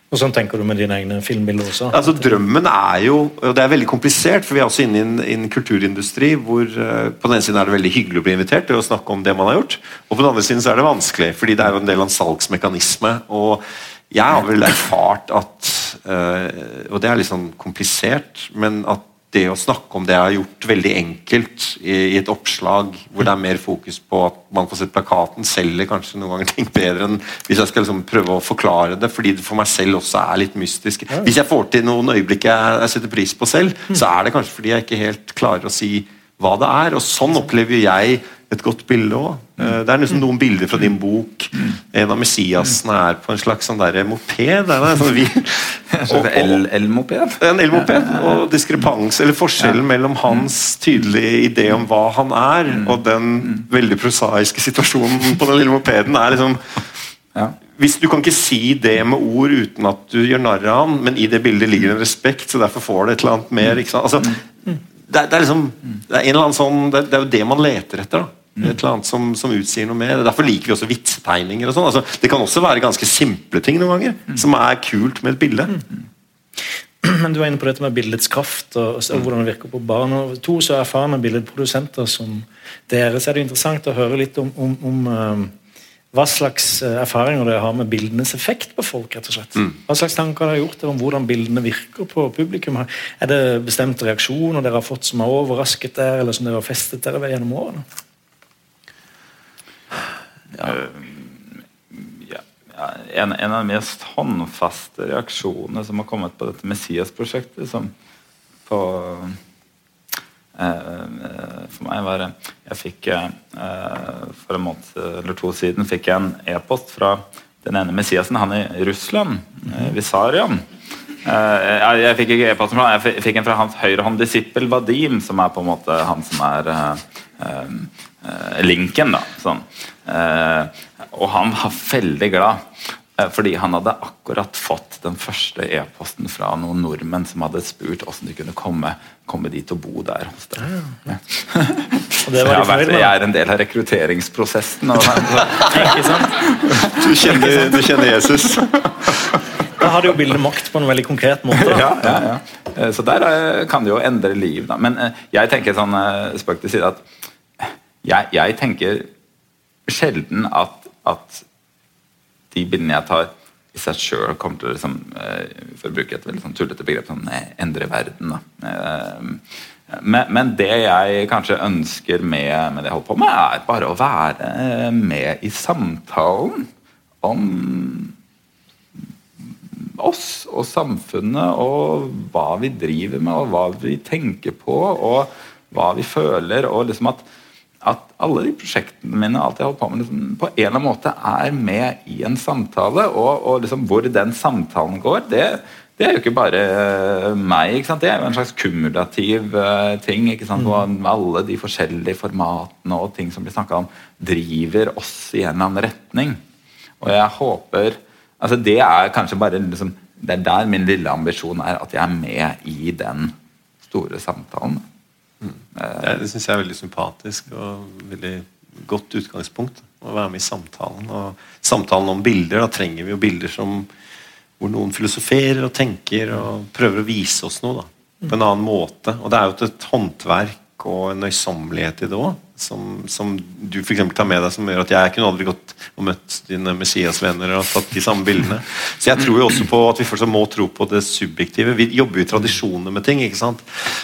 Og sånn tenker du med dine egne filmbilder også? Altså Drømmen er jo og Det er veldig komplisert, for vi er også inne i en, i en kulturindustri hvor uh, på den ene siden er det veldig hyggelig å bli invitert til å snakke om det man har gjort, og på den andre siden så er det vanskelig, fordi det er jo en del av en salgsmekanisme. og jeg har vel erfart at uh, Og det er litt sånn komplisert, men at det å snakke om det jeg har gjort veldig enkelt i, i et oppslag hvor det er mer fokus på at man får sett plakaten, selger kanskje noen ganger ting bedre enn hvis jeg skal liksom prøve å forklare det, fordi det for meg selv også er litt mystisk. Hvis jeg får til noen øyeblikk jeg, jeg setter pris på selv, så er det kanskje fordi jeg ikke helt klarer å si hva det er. Og sånn opplever jeg et godt bilde òg. Det er liksom noen bilder fra din bok. En av Messiasene er på en slags sånn der moped. Er en sånn, vi, og, og, El- El-moped. en elmoped. Og diskrepans, eller forskjellen mellom hans tydelige idé om hva han er, og den veldig prosaiske situasjonen på den lille mopeden, er liksom hvis Du kan ikke si det med ord uten at du gjør narr av han, men i det bildet ligger en respekt, så derfor får det et eller annet mer. Altså, det, er, det er liksom det er sånn det, det er jo det man leter etter. da et eller annet som, som utsier noe mer. Derfor liker vi også vitsetegninger. og sånn altså, Det kan også være ganske simple ting noen ganger, som er kult med et bilde. Men du var inne på dette med bildets kraft og, og hvordan det virker på barn. og To så erfarne billedprodusenter som dere, så er det interessant å høre litt om, om, om eh, hva slags eh, erfaringer dere har med bildenes effekt på folk. rett og slett. Hva slags tanker har dere gjort dere om hvordan bildene virker på publikum? Er det bestemte reaksjoner dere har fått som har overrasket dere, eller som dere har festet dere ved gjennom årene? Ja, ja, en, en av de mest håndfaste reaksjonene som har kommet på dette Messias-prosjektet, som på eh, For meg var Jeg fikk eh, For en måned eller to siden fikk jeg en e-post fra den ene Messiasen, han i Russland, eh, Visarion. Eh, jeg, fikk ikke e-post fra han, jeg fikk en fra hans høyrehånd disippel Vadim, som er på en måte han som er eh, eh, linken, da. Sånn. Eh, og han var veldig glad, fordi han hadde akkurat fått den første e-posten fra noen nordmenn som hadde spurt hvordan de kunne komme, komme dit og bo der hos dem. Ja. Og det var jeg, vært, jeg er en del av rekrutteringsprosessen. Og, Ikke sant? Du kjenner, du kjenner Jesus. Da har du jo bildet makt på en veldig konkret måte. da. ja, ja, ja. Eh, Så der eh, kan det jo endre liv. Da. Men eh, jeg tenker sånn eh, spøk til side at jeg, jeg tenker sjelden at, at de bildene jeg tar i seg sjøl kommer til å liksom, eh, for å bruke et veldig sånn tullete begrep, sånn, eh, endre verden. Eh, Men, men det jeg kanskje ønsker med, med det jeg holder på med, er bare å være med i samtalen om oss og samfunnet og hva vi driver med og hva vi tenker på og hva vi føler. og liksom at, at alle de prosjektene mine alt jeg holdt på med liksom, på en eller annen måte er med i en samtale. Og, og liksom hvor den samtalen går, det, det er jo ikke bare eh, meg. Ikke sant? Det er jo en slags kumulativ uh, ting. Hvor alle de forskjellige formatene og ting som blir snakka om, driver oss i en eller annen retning. Og jeg håper altså Det er kanskje bare liksom, Det er der min lille ambisjon er, at jeg er med i den store samtalen. Ja, det syns jeg er veldig sympatisk og veldig godt utgangspunkt. Å være med i samtalen. Og samtalen om bilder, da trenger vi jo bilder som hvor noen filosoferer og tenker og prøver å vise oss noe da, på en annen måte. Og det er jo et håndverk og en nøysommelighet i det òg, som, som du for tar med deg, som gjør at jeg kunne aldri gått og møtt dine Messias-venner og tatt de samme bildene. Så jeg tror jo også på at vi fortsatt må tro på det subjektive. Vi jobber jo i tradisjoner med ting. ikke sant?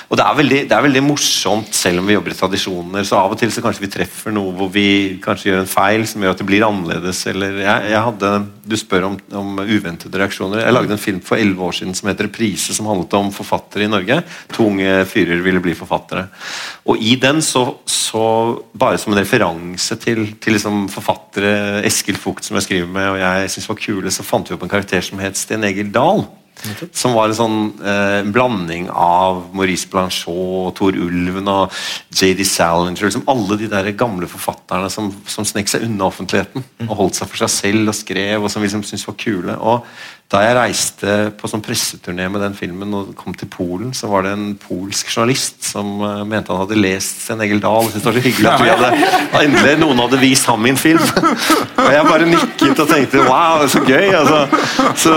Og det er, veldig, det er veldig morsomt, selv om vi jobber i tradisjoner. Så av og til så kanskje vi treffer noe hvor vi kanskje gjør en feil som gjør at det blir annerledes. eller jeg, jeg hadde, Du spør om, om uventede reaksjoner. Jeg lagde en film for elleve år siden som heter 'Reprise', som handlet om forfattere i Norge. To unge fyrer ville bli forfattere. Og i den, så, så bare som en referanse til, til liksom forfattere Eskil Fugt, som jeg skriver med, og jeg syns var kule, så fant vi opp en karakter som het Sten Egil Dahl. Som var en sånn eh, blanding av Maurice Blanchot, Tor Ulven og J.D. Salinger. Liksom alle de der gamle forfatterne som, som snek seg unna offentligheten. Og holdt seg for seg selv og skrev, og som vi liksom syntes var kule. Og da jeg reiste på sånn presseturné med den filmen og kom til Polen, så var det en polsk journalist som uh, mente han hadde lest Sten Egil Dahl. Det var så hyggelig at vi hadde, endelig noen hadde vist ham min film. og jeg bare nikket og tenkte wow, så gøy. Altså. Så,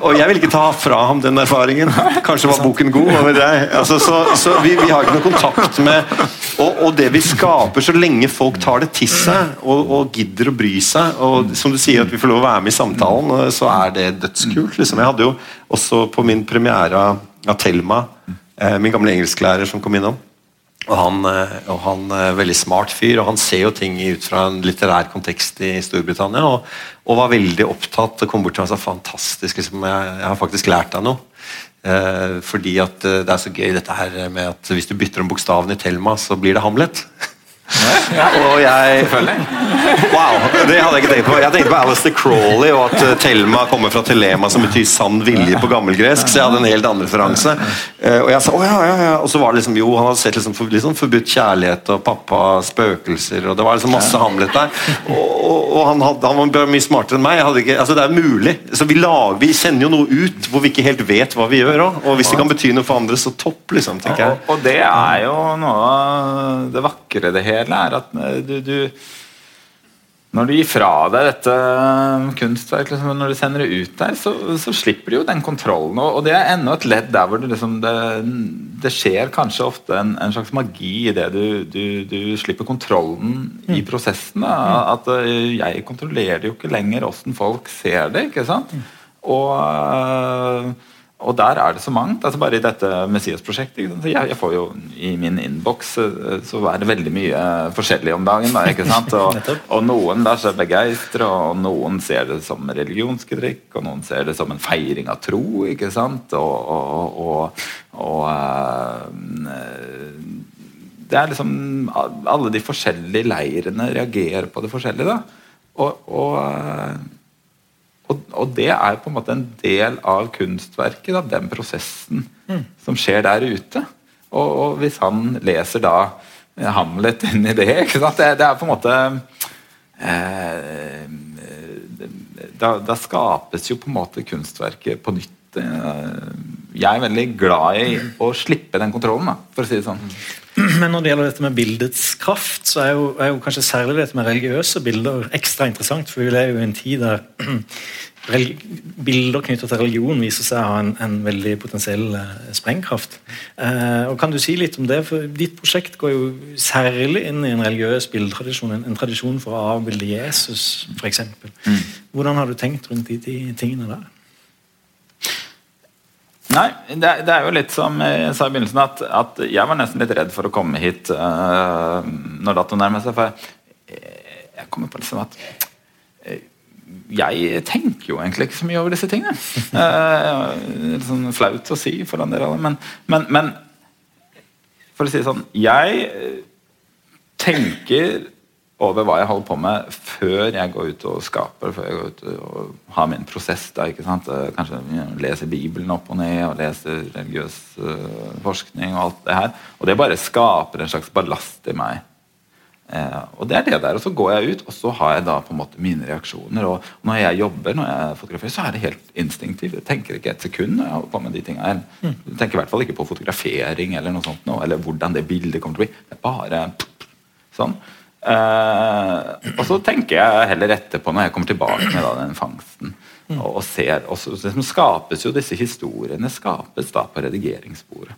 og jeg ville ikke ta fra ham den erfaringen. Kanskje var boken god. Altså, så, så vi, vi, har ikke noe kontakt med og, og, det vi skaper, så lenge folk tar det til seg og, og gidder å bry seg, og som du sier at vi får lov å være med i samtalen, så er det dødskult kult. Liksom. Jeg hadde jo også på min premiere av Thelma, eh, min gamle engelsklærer som kom innom. Og han, eh, og han er eh, veldig smart fyr, og han ser jo ting ut fra en litterær kontekst i Storbritannia. Og, og var veldig opptatt og kom bort til meg og sa fantastisk, liksom, jeg, jeg, har faktisk lært deg noe. Eh, fordi at det er så gøy dette her med at hvis du bytter om bokstavene i Thelma, så blir det Hamlet. Ja. Og jeg Wow, det hadde jeg ikke tenkt på. Jeg tenkte på Alistair Crawley og at uh, Thelma kommer fra telema, som betyr sann vilje på gammelgresk. Så jeg hadde en helt annen referanse. Uh, og jeg sa å ja, ja, ja. Og så var det liksom jo, han hadde sett liksom, for, liksom forbudt kjærlighet og pappa spøkelser, og det var liksom masse Hamlet der. Og, og, og han, hadde, han, var mye smartere enn meg. Ikke, altså Det er mulig. Så vi, lager, vi sender jo noe ut hvor vi ikke helt vet hva vi gjør òg. Og hvis det kan bety noe for andre, så topp, liksom, tenker jeg. Og, og det er jo noe av det vakre det hele hele er at eh, du, du når du gir fra deg dette kunstverket, liksom, når du sender det ut der, så, så, slipper du jo den kontrollen. Og, det er enda et ledd der hvor det, liksom, det, det skjer kanskje ofte en, en, slags magi i det du, du, du slipper kontrollen i mm. prosessen. Da. At eh, jeg kontrollerer jo ikke lenger åssen folk ser det. ikke sant? Mm. Og eh, og der er det så mangt. altså Bare i dette Messias-prosjektet. Jeg, jeg, får jo I min innboks eh, så er det veldig mye forskjellig om dagen. Da, ikke sant? Og, og noen lar seg begeistre, og noen ser det som religionskritikk, og noen ser det som en feiring av tro. ikke sant? Og, og, og, uh, Det er liksom Alle de forskjellige leirene reagerer på det forskjellige. da, og, og og, det er på en måte en del av kunstverket, da, den prosessen mm. som skjer der ute. Og, og, hvis han leser da Hamlet inn i det, det, det, er på en måte eh, da, da, skapes jo på en måte kunstverket på nytt. Eh, jeg er veldig glad i å slippe den kontrollen, da, for å si det sånn. Men når det gjelder dette med bildets kraft, så er jo, er jo kanskje særlig dette med religiøse bilder ekstra interessant. For vi lever jo i en tid der bilder knyttet til religion viser seg å ha en, en veldig potensiell uh, sprengkraft. Eh, og Kan du si litt om det? For Ditt prosjekt går jo særlig inn i en religiøs bildetradisjon. En, en tradisjon for å avbilde Jesus, f.eks. Mm. Hvordan har du tenkt rundt de, de tingene der? Nei, det, det, er jo litt som jeg sa i begynnelsen, at, at jeg var nesten litt redd for å komme hit uh, når datoen nærmer seg. For jeg, jeg kommer på liksom at uh, jeg tenker jo egentlig ikke så mye over disse tingene. Uh, litt sånn flaut å si foran dere alle, men, men, men for å si det sånn Jeg tenker over hva jeg holder på med før jeg går ut og skaper, før jeg går ut og har min prosess. Da, ikke sant? Eh, kanskje leser Bibelen opp og ned, og leser religiøs uh, forskning og alt det her. Og det bare skaper en slags ballast i meg. Eh, og det er det der, og Så går jeg ut, og så har jeg da på en måte mine reaksjoner. og Når jeg jobber, når jeg fotograferer, så er det helt instinktivt. Jeg tenker ikke et sekund når jeg holder på med de tingene. Jeg mm. tenker i hvert fall ikke på fotografering eller noe sånt, eller hvordan det bildet kommer til å bli. Det er bare sånn. Uh, og så tenker jeg heller etterpå, når jeg kommer tilbake med da, den fangsten, mm. og, og, ser og så, liksom skapes jo Disse historiene skapes da på redigeringsbordet.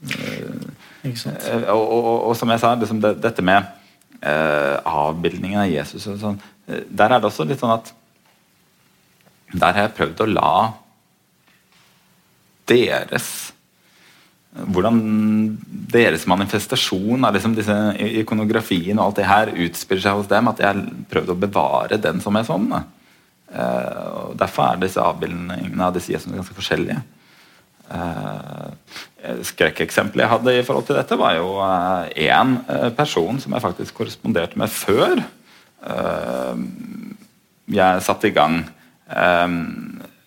Uh, uh, og, og, som jeg sa, liksom det, dette med avbildningen av Jesus sånn, Der er det også litt sånn at Der har jeg prøvd å la deres hvordan deres manifestasjon av liksom disse ikonografien og alt det her utspiller seg hos dem, at jeg har prøvd å bevare den som er sånn. Uh, og Derfor er disse avbildningene av disse Jesene ganske forskjellige. Uh, skrekkeksempelet jeg hadde i forhold til dette, var jo én uh, person som jeg faktisk korresponderte med før eh, jeg satte i gang.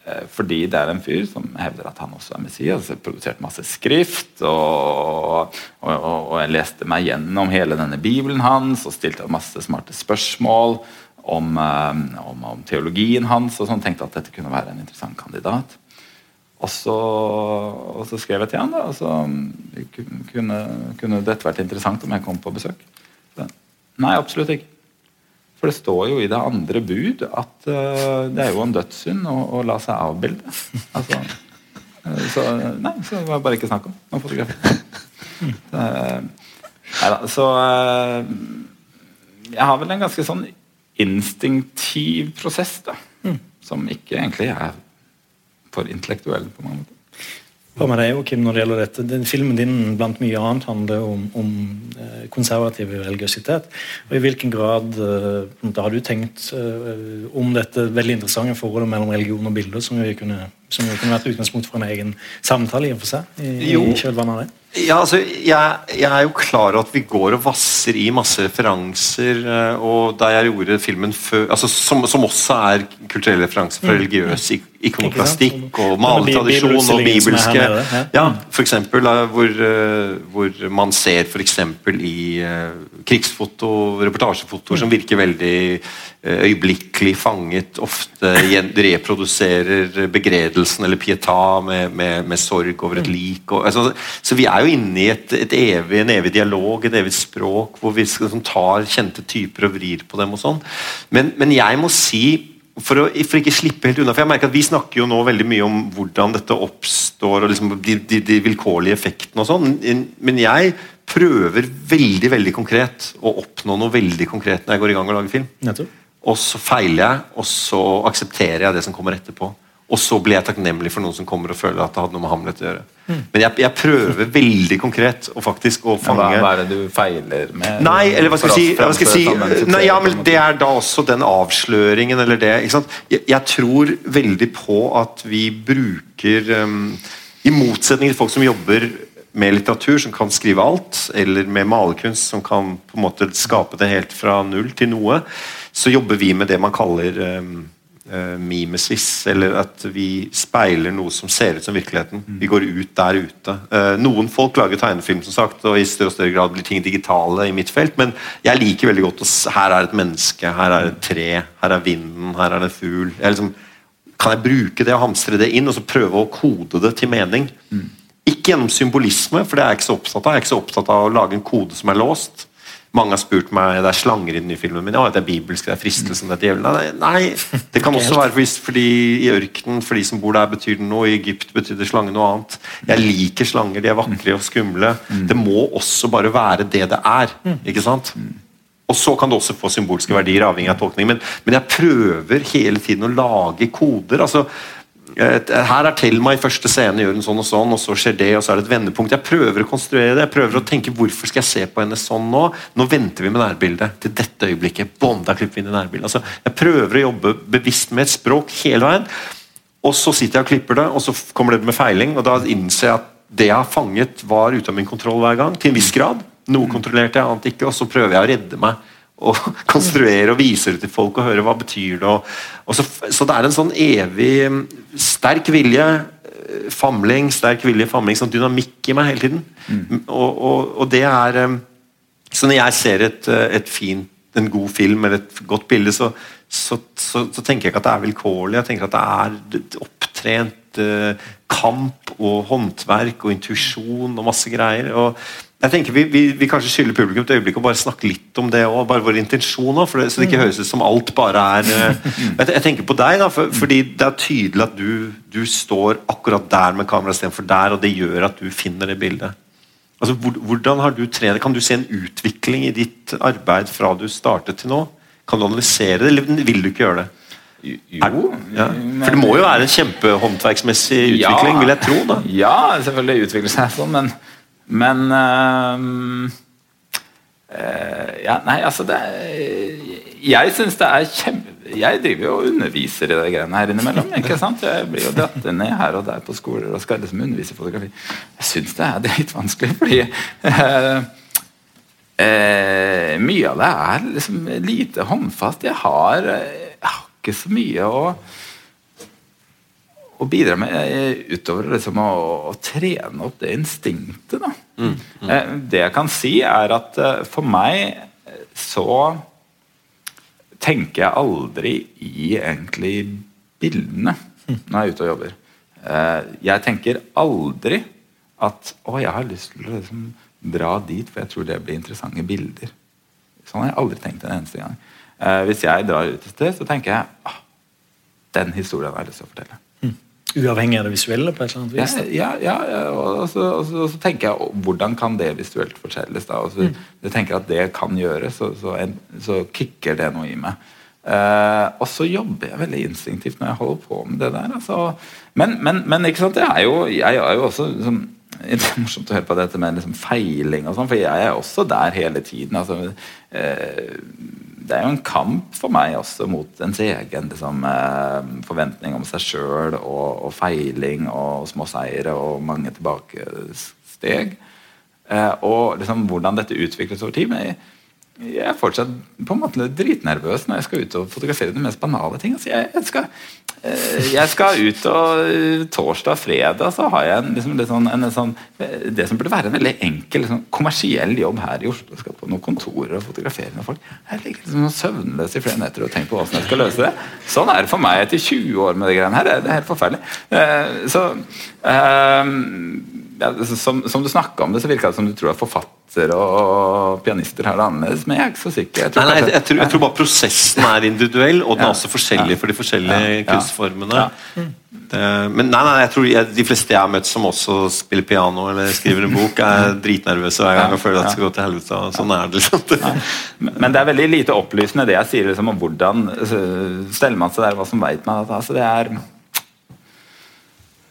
Fordi det er en fyr som hevder at han også er Messias. Jeg har produsert masse skrift, og, og, og, jeg leste meg gjennom hele denne bibelen hans og stilte masse smarte spørsmål om, om, om teologien hans, og sånn tenkte at dette kunne være en interessant kandidat. Og så, og så, skrev jeg til han da, og så kunne, kunne, dette vært interessant om jeg kom på besøk. Så, nei, absolutt ikke. For det står jo i det andre bud at uh, det er jo en dødssynd å, å la seg avbilde. Altså, uh, så nei, så det bare ikke snakk om noe fotografi. Så, uh, så jeg har vel en ganske sånn instinktiv prosess da, mm. som ikke egentlig er for intellektuell på mange måter. Hva med deg, Joakim, når det gjelder dette? Den Filmen din blant mye annet handler om, om eh, konservativ religiøsitet. og I hvilken grad uh, har du tenkt uh, om dette veldig interessante forholdet mellom religion og bilder, som vi kunne, som jo kunne vært utgangspunkt for en egen samtale i og for seg? i, i kjølvannet av det? Ja, altså, jeg, jeg, er jo klar over at vi går og vasser i masse referanser. Eh, og Da jeg gjorde filmen før, altså, som, som også er kulturelle referanser fra mm. religiøs ikonoplastikk og maletradisjon og bibelske ja, for eksempel, hvor, eh, hvor man ser f.eks. i krigsfoto, reportasjefotoer som mm. virker veldig øyeblikkelig fanget, ofte reproduserer begredelsen eller pieta med, med, med sorg over et mm. lik. Og, altså, så vi er jo inne i et, et evig, en evig dialog, et evig språk, hvor vi liksom, tar kjente typer og vrir på dem. og sånn. Men, men, jeg må si, for, å, for ikke slippe helt unna, for jeg merker at vi snakker jo nå veldig mye om hvordan dette oppstår, og liksom de, de, de vilkårlige effektene og sånn, men jeg prøver veldig veldig konkret å oppnå noe veldig konkret når jeg går i gang og lager film. Nettopp. Og så feiler jeg, og så aksepterer jeg det som kommer etterpå. Og så blir jeg takknemlig for noen som kommer og føler at det hadde noe med Hamlet å gjøre. Mm. Men jeg, jeg, prøver veldig konkret å faktisk å fange Hva er det du feiler med? Nei, eller hva skal jeg si, hva skal jeg si? Nei, ja, men Det er da også den avsløringen eller det. ikke sant? Jeg, jeg tror veldig på at vi bruker um, I motsetning til folk som jobber med litteratur, som kan skrive alt, eller med malerkunst, som kan på en måte skape det helt fra null til noe, så jobber vi med det man kaller uh, mimesis, eller at vi speiler noe som ser ut som virkeligheten. Mm. Vi går ut der ute. Uh, noen folk lager tegnefilm, som sagt, og i større og større grad blir ting digitale i mitt felt, men jeg liker veldig godt å Her er et menneske, her er et tre, her er vinden, her er det en fugl. Jeg liksom, kan jeg bruke det og hamstre det inn, og så prøve å kode det til mening? Mm. Ikke gjennom symbolisme, for det er jeg ikke så opptatt av. Jeg er ikke så opptatt av å lage en kode som er låst. Mange har spurt meg det er slanger i den nye filmen min. Ja, det er bibelsk, det er fristelsen, det er djevelen. Nei, det kan også være fordi i ørkenen, for de som bor der, betyr det noe. I Egypt betydde slange noe annet. Jeg liker slanger, de er vakre og skumle. Det må også bare være det det er. ikke sant? Og så kan det også få symbolske verdier, avhengig av tolkning. Men, men jeg prøver hele tiden å lage koder. altså her er Thelma i første scene, gjør hun sånn og sånn, og så skjer det, og så er det et vendepunkt. Jeg prøver å konstruere det. Jeg prøver å tenke hvorfor skal jeg se på henne sånn nå? Nå venter vi med nærbildet til dette øyeblikket. Bom, da klipper vi inn i nærbildet. Altså, jeg prøver å jobbe bevisst med et språk hele veien. Og så sitter jeg og klipper det, og så kommer det med feiling, og da innser jeg at det jeg har fanget, var ute av min kontroll hver gang. Til en viss grad. Noe kontrollerte jeg, annet ikke. Og så prøver jeg å redde meg og konstruere og vise det til folk og høre hva betyr det og, og så, så, det er en sånn evig mm, sterk vilje, eh, famling, sterk vilje, famling, sånn dynamikk i meg hele tiden. Mm. Og, og, og, det er mm, Så når jeg ser et, eh, et fint, en god film eller et godt bilde, så, så, så, tenker jeg ikke at det er vilkårlig. Jeg tenker at det er opptrent eh, kamp og håndverk og intuisjon og masse greier. og jeg tenker vi, vi, vi, kanskje skylder publikum et øyeblikk å bare snakke litt om det òg. Bare vår intensjon òg, så det ikke mm. høres ut som alt bare er uh, jeg, jeg, tenker på deg, da, for, fordi det er tydelig at du, du står akkurat der med kameraet istedenfor der, og det gjør at du finner det bildet. Altså, hvordan har du trent? Kan du se en utvikling i ditt arbeid fra du startet til nå? Kan du analysere det, eller vil du ikke gjøre det? Jo. Ja. For det må jo være en kjempehåndverksmessig utvikling, ja, vil jeg tro? da. Ja, selvfølgelig utvikler seg sånn, men men uh, uh, Ja, nei, altså det Jeg syns det er kjempe jeg driver jo og underviser i det greiene her innimellom. ikke sant? Jeg blir jo dratt ned her og der på skoler og skal liksom undervise i fotografi. Jeg syns det er dritvanskelig, fordi eh, eh, mye av det er liksom lite håndfast. Jeg har, jeg har ikke så mye å å bidra med eh, utover liksom å, å, trene opp det instinktet. Mm, mm. Eh, det jeg kan si, er at eh, for meg så tenker jeg aldri i egentlig bildene når jeg er ute og jobber. Jeg tenker aldri at å, jeg har lyst til å liksom dra dit, for jeg tror det blir interessante bilder. Sånn har jeg aldri tenkt en eneste gang. Hvis jeg drar ut et sted, så tenker jeg ah, den historien har jeg lyst til å fortelle. Uavhengig av det visuelle? på et eller annet vis? Ja, ja, ja og, så, og, så, og, så, tenker jeg hvordan kan det visuelt forskjelles? da, og så, mm. Jeg tenker at det kan gjøres, så, så, så kicker det noe i meg. Uh, og så jobber jeg veldig instinktivt når jeg holder på med det der. Altså. Men, men, men, ikke sant, jeg er jo, jeg er jo også liksom, det er morsomt å høre på dette med liksom feiling, og sånn, for jeg er også der hele tiden. altså uh, det er jo en kamp for meg også mot ens egen liksom, eh, forventning om seg sjøl og, og, feiling og små seire og mange tilbakesteg. Eh, og liksom, hvordan dette utvikles over tid. Men jeg, jeg er fortsatt på en måte dritnervøs når jeg skal ut og fotografere de mest banale ting. Altså, jeg, jeg, skal, eh, jeg, skal, ut og eh, torsdag fredag så har jeg liksom, sånn, en, sånn, det som burde være en veldig enkel liksom, kommersiell jobb her i Oslo. Jeg skal på noen kontorer og fotografere med folk. Jeg ligger liksom søvnløs i flere netter og tenker på hvordan jeg skal løse det. Sånn er det for meg etter 20 år med det greiene her. Det er helt forferdelig. Eh, så ja, som, som, du snakka om det, så virka det som du tror at forfattere og pianister har det annerledes, men jeg er ikke så sikker. Jeg tror, nei, nei, jeg, tror, jeg tror, bare prosessen er individuell, og den er også forskjellig for de forskjellige kunstformene. Det, men nei, nei, jeg tror jeg, de fleste jeg har møtt som også spiller piano eller skriver en bok, er dritnervøse hver gang og føler at det skal gå til helvete. Sånn er det liksom. Men det er veldig lite opplysende det jeg sier liksom, om hvordan altså, steller man seg der, hva som veit man. Altså, det er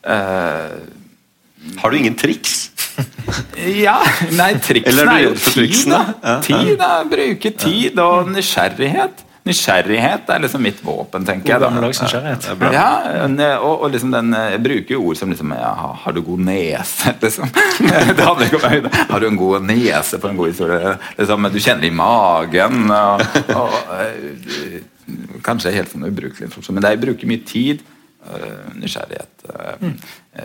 uh, har du ingen triks? ja, nei, triksene er jo tid, da. Tid, da. Bruke tid og nysgjerrighet. Nysgjerrighet er liksom mitt våpen, tenker jeg. da. Ja, og, og liksom den, Jeg bruker jo ord som liksom ja, 'Har du god nese?' liksom. det handler ikke om høyde. Har du en god nese på en god historie? Liksom, du kjenner i magen. Og, og, og kanskje helt sånn ubrukelig informasjon, men jeg bruker mye tid. Uh, nysgjerrighet. Uh, mm.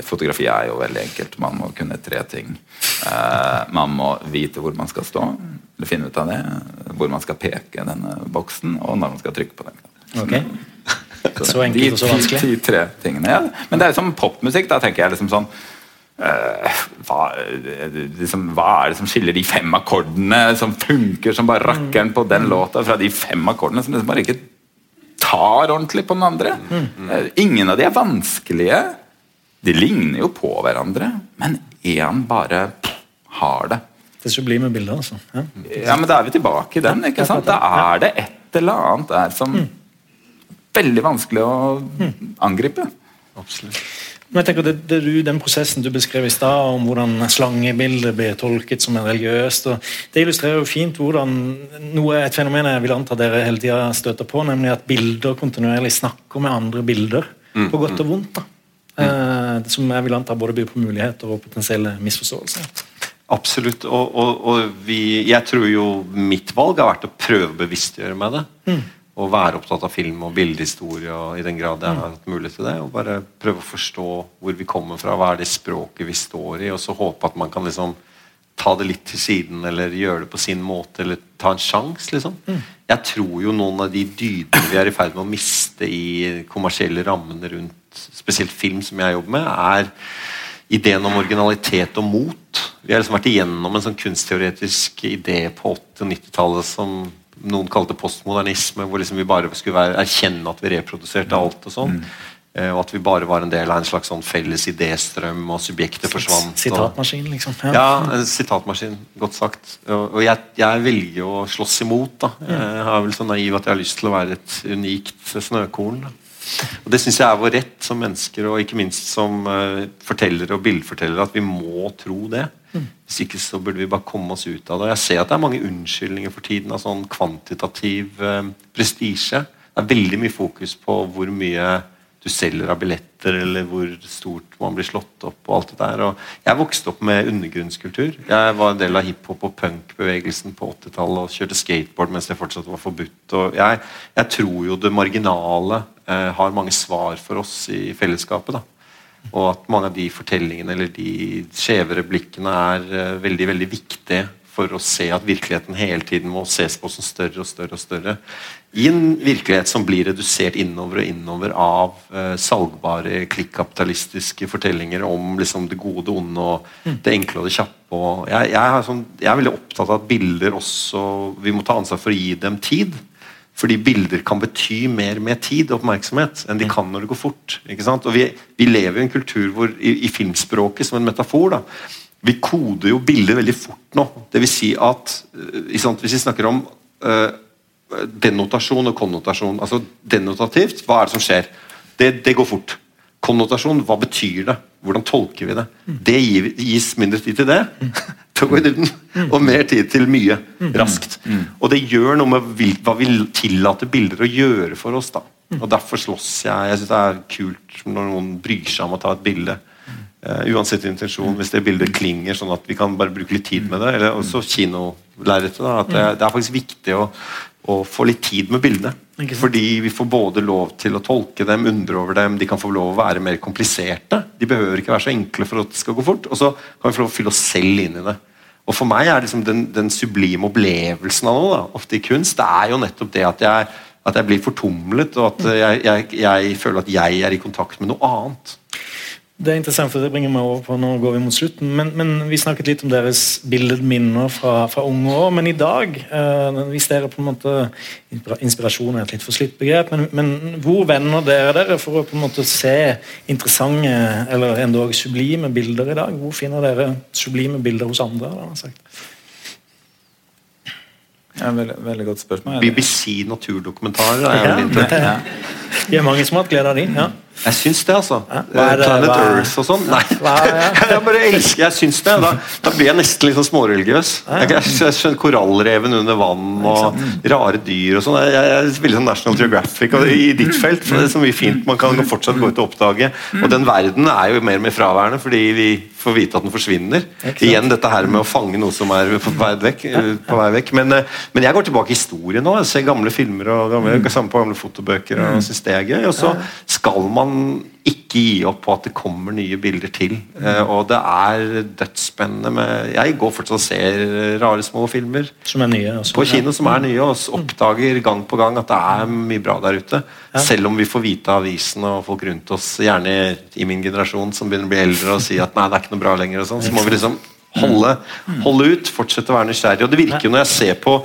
Fotografi er jo veldig enkelt. Man må kunne tre ting. Eh, man må vite hvor man skal stå, eller finne ut av det. Hvor man skal peke denne boksen, og når man skal trykke på den. Okay. Så, så enkelt og så vanskelig. De, de tre tingene, ja. Men det er jo som popmusikk. Da tenker jeg liksom sånn hva, liksom, hva, er det som skiller de fem akkordene som funker som bare rakkeren på den låta, fra de fem akkordene som liksom bare ikke tar ordentlig på den andre. Mm. Ingen av de er vanskelige. De ligner jo på hverandre, men én bare har det. Det sublime bilder, altså. Ja. ja, men da er vi tilbake i den. ikke sant? Da er det et eller annet der som mm. Veldig vanskelig å mm. angripe. Absolutt. Men jeg tenker det, det du, Den prosessen du beskrev i stad, om hvordan slangebildet blir tolket som en religiøst, og det illustrerer jo fint hvordan noe et fenomen jeg vil anta dere hele tida støter på, nemlig at bilder kontinuerlig snakker med andre bilder, mm, på godt og vondt. da. Mm. Eh, som jeg vil anta både byr på muligheter og potensielle misforståelser. Absolutt. Og, og, og vi, jeg tror jo mitt valg har vært å prøve å bevisstgjøre meg det. Mm å være opptatt av film og bildehistorie og i den grad jeg har hatt mulighet til det. Og bare prøve å forstå hvor vi kommer fra, hva er det språket vi står i, og så håpe at man kan liksom ta det litt til siden eller gjøre det på sin måte eller ta en sjanse. Liksom. Mm. Jeg tror jo noen av de dydene vi er i ferd med å miste i kommersielle rammene rundt spesielt film som jeg jobber med, er ideen om originalitet og mot. Vi har liksom vært igjennom en sånn kunstteoretisk idé på 80- og 90-tallet som noen kalte postmodernisme, hvor liksom vi bare skulle være, erkjenne at vi reproduserte alt. Og sånn. Mm. Eh, og at vi bare var en del av en slags sånn felles idéstrøm, og subjektet forsvant. Sitatmaskin, liksom. Ja, ja en sitatmaskin. Godt sagt. Og, jeg, jeg, velger å slåss imot. da. Mm. Jeg er vel så naiv at jeg har lyst til å være et unikt snøkorn. da. Og Det syns jeg er vår rett som mennesker, og ikke minst som uh, fortellere og bildefortellere, at vi må tro det. Hvis ikke så burde vi bare komme oss ut av det. Jeg ser at det er mange unnskyldninger for tiden av sånn kvantitativ eh, prestisje. Det er veldig mye fokus på hvor mye du selger av billetter, eller hvor stort man blir slått opp. og alt det der. Og jeg vokste opp med undergrunnskultur. Jeg var en del av hiphop- og punkbevegelsen på 80-tallet og kjørte skateboard mens det fortsatt var forbudt. og Jeg, jeg tror jo det marginale eh, har mange svar for oss i fellesskapet. da. Og at mange av de fortellingene eller de skjevere blikkene er eh, veldig veldig viktige for å se at virkeligheten hele tiden må ses på som større og større. og større. I en virkelighet som blir redusert innover og innover av eh, salgbare, klikkapitalistiske fortellinger om liksom, det gode, det onde og det enkle og det kjappe. Og jeg, jeg, er sånn, jeg er veldig opptatt av at bilder også Vi må ta ansvar for å gi dem tid. Fordi bilder kan bety mer med tid og oppmerksomhet enn de kan når det går fort. ikke sant? Og Vi, vi lever i en kultur hvor, i, i filmspråket som en metafor da, Vi koder jo bilder veldig fort nå. Det vil si at øh, sant, Hvis vi snakker om øh, denotasjon og konnotasjon altså Denotativt, hva er det som skjer? Det, det går fort. Konnotasjon, hva betyr det? Hvordan tolker vi det? Det gis mindre tid til det. til å gå i dybden. Og mer tid til mye. Raskt. Og det gjør noe med hva vi tillater bilder å gjøre for oss. da. Og Derfor slåss jeg. Jeg syns det er kult når noen bryr seg om å ta et bilde. Uh, uansett intensjon, hvis det bildet klinger sånn at vi kan bare bruke litt tid med det. Eller også kinolerretet. at det, det er faktisk viktig å, å få litt tid med bildene. Fordi vi får både lov til å tolke dem, undre over dem, de kan få lov å være mer kompliserte. De behøver ikke være så enkle for at det skal gå fort. Og så kan vi få lov å fylle oss selv inn i det. Og For meg er liksom den, den sublime opplevelsen av noe, da, ofte i kunst, det er jo nettopp det at jeg, at jeg blir fortumlet, og at jeg, jeg, jeg føler at jeg er i kontakt med noe annet. Det er interessant, for det bringer meg over på Nå går vi mot slutten. Men, men Vi snakket litt om deres billedminner fra, fra unge år. Men i dag, eh, hvis dere på en måte Inspirasjon er et litt for slitt begrep, men, men hvor vender dere dere for å på en måte se interessante eller endog sublime bilder i dag? Hvor finner dere sublime bilder hos andre? Da? Ja, veldig, veldig godt spørsmål. BBC naturdokumentarer er veldig interessert. Ja. De er mange som har hatt glede av de. ja. Jeg syns det, altså. Ja, hva er det- Planet hva Earth og sånn. Nei. Hva jeg bare elsker Jeg syns det. Da, da blir jeg nesten litt sånn småreligiøs. Jeg, jeg, jeg skjønner Korallreven under vann og rare dyr og sånn. Jeg, jeg er veldig sånn National Geographic og i ditt felt. For det er så mye fint man kan fortsatt gå ut og oppdage. Og den verden er jo mer og mer fraværende fordi vi får vite at den forsvinner. Igjen dette her med å fange noe som er på vei vekk. På vei vekk. Men, eh, men jeg går tilbake i historien nå. Jeg ser gamle filmer og gamle, samme på gamle fotobøker og syns det er gøy. Og så skal man ikke gi opp på at det kommer nye bilder til. Eh, og det er dødsspennende med Jeg går fortsatt og ser rare små filmer Som er nye. Også. på kino som er nye, og oppdager gang på gang at det er mye bra der ute. Selv om vi får vite av avisen og folk rundt oss, gjerne i min generasjon, som begynner å bli eldre og si at nei, det er ikke noe bra lenger, og sånn, så må vi liksom holde, holde ut, fortsette å være nysgjerrig. Og det virker jo når jeg ser på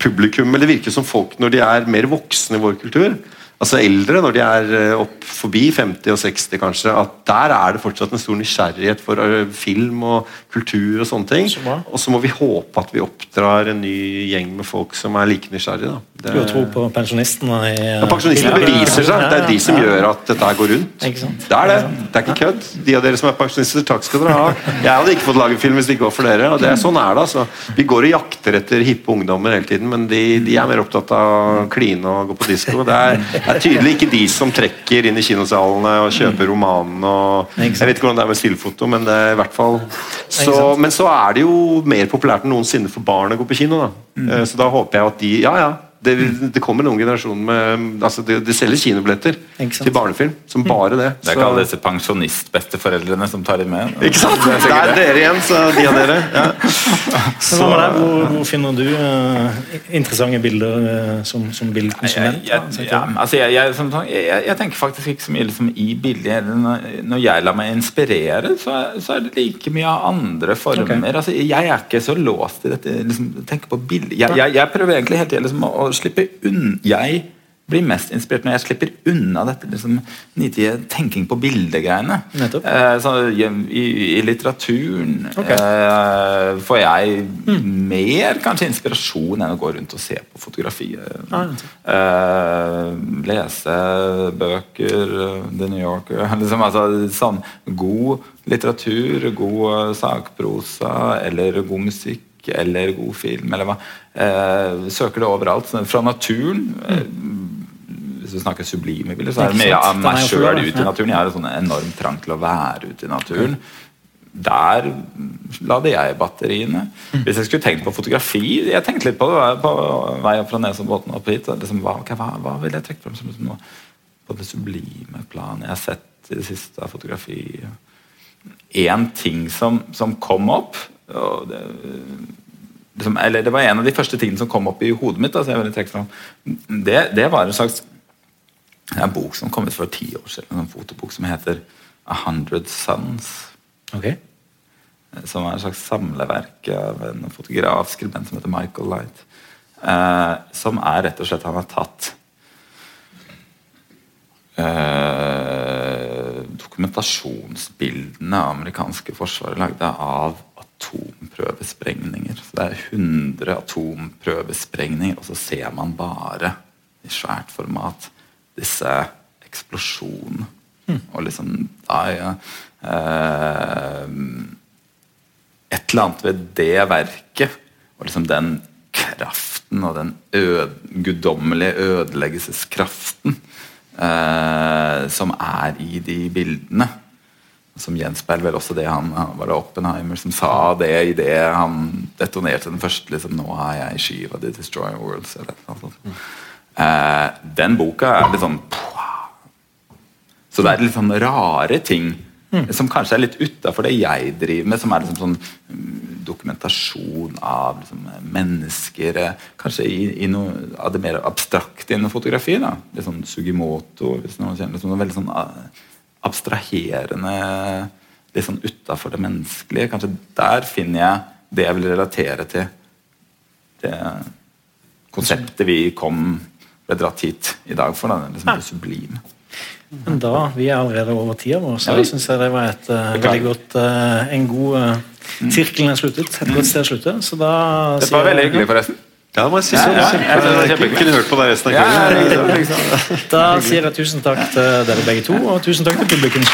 publikum, eller det virker som folk når de er mer voksne i vår kultur, altså eldre, når de er eh, opp forbi 50 og 60 kanskje, at der er det fortsatt en stor nysgjerrighet for eh, film og kultur og sånne ting. Og så må vi håpe at vi oppdrar en ny gjeng med folk som er like nysgjerrige. Da. Det, Du har tro på pensjonistene? I, ja, pensjonistene beviser seg. Det er de som gjør at dette her går rundt. Det er det. Det er ikke kødd. De av dere som er pensjonister, takk skal dere ha. Jeg hadde ikke fått lage film hvis det ikke var for dere. og det er Sånn er det. altså. Vi går og jakter etter hippe ungdommer hele tiden, men de, de er mer opptatt av å kline og gå på disko. Det er, det er tydelig ikke de som trekker inn i kinosalene og kjøper romanene og Jeg vet ikke hvordan det er med stillfoto, men det er i hvert fall så. Men så er det jo mer populært enn noensinne for barn å gå på kino. da. Mm. Eh, Så da håper jeg at de Ja, ja. Det, det kommer en ung generasjon med altså Det, de selges kinobilletter til barnefilm. Som bare det. Det er ikke alle disse pensjonistbesteforeldrene som tar dem med. ikke sant? Det er Det er dere igjen, så de av dere. Ja. Så, så? Hvor, hvor finner du uh, interessante bilder uh, som, som bildekonsument? Jeg, da? jeg, ja, altså jeg, jeg, som jeg, jeg tenker faktisk ikke så mye liksom, i bildet. Når, jeg lar meg inspirere, så, er- så er det like mye av andre former. Okay. Altså, jeg er ikke så låst i dette. Liksom, tenker på bilder. Jeg, jeg, jeg prøver egentlig hele tiden liksom, å slippe unna Jeg blir mest inspirert når jeg slipper unna dette liksom, nitige tenking på bildegreiene. Eh, så, i, i- litteraturen okay. eh, får jeg mer kanskje inspirasjon enn å gå rundt og se på fotografier. Ah. Eh, lese bøker, eh, The New Yorker liksom, altså, sånn, God litteratur, god eh, sakprosa eller god musikk eller god film. Eller hva. Eh, søker det overalt. Fra naturen. Eh, hvis du snakker sublime bilder, så er det mye av meg sjøl ute i naturen. Jeg har en sånn enorm trang til å være ute i naturen. Der lader jeg batteriene. Hvis jeg skulle tenkt på fotografi Jeg tenkte litt på det på vei opp fra Nesodbotn opp hit. Liksom, hva, hva, hva vil jeg trekke frem som liksom noe på det sublime planet jeg har sett i det siste av fotografi? Én ting som, som kom opp det, liksom, eller det var en av de første tingene som kom opp i hodet mitt. Da, så jeg ville trekke frem. Det, det var en slags en bok som kom ut for ti år siden. En fotobok som heter A Hundred Sons. Okay. Som er et slags samleverk av en fotograf, skribent som heter Michael Light. Eh, som er rett og slett Han har tatt eh, dokumentasjonsbildene amerikanske forsvaret lagde av atomprøvesprengninger. Så det er 100 atomprøvesprengninger, og så ser man bare i svært format disse eksplosjonene. Og liksom da, ja, eh, Et eller annet ved det verket, og liksom den kraften og den øde, guddommelige ødeleggelseskraften eh, som er i de bildene. Som gjenspeiler vel også det han Var det Oppenheimer som sa det idet han detonerte den første liksom, 'Nå er jeg i skiva The Destroyer Worlds'. Eller noe sånt. Eh, den boka er litt sånn Så det er litt sånn rare ting som kanskje er litt utafor det jeg driver med, som er liksom sånn mm, dokumentasjon av liksom, mennesker eh, Kanskje i, i noe av det mer abstrakte innen fotografi. da, Litt sånn Sugimoto, hvis noen kjenner liksom, veldig sånn ah, abstraherende Litt sånn utafor det menneskelige. Kanskje der finner jeg det jeg vil relatere til det konseptet vi kom ble dratt hit i dag for. Da, liksom det sublime. Men da, Vi er allerede over tida vår, så Ja, jeg synes det var et uh, veldig godt uh, en god uh, Sirkelen er sluttet. Et godt sted å slutte. Så da Det var veldig hyggelig, forresten. Ja, det må jeg si. Ja, ja, ja, jeg kunne hørt på deg resten av kvelden. ja, liksom. Da sier jeg tusen takk til dere begge to, og tusen takk til publikum.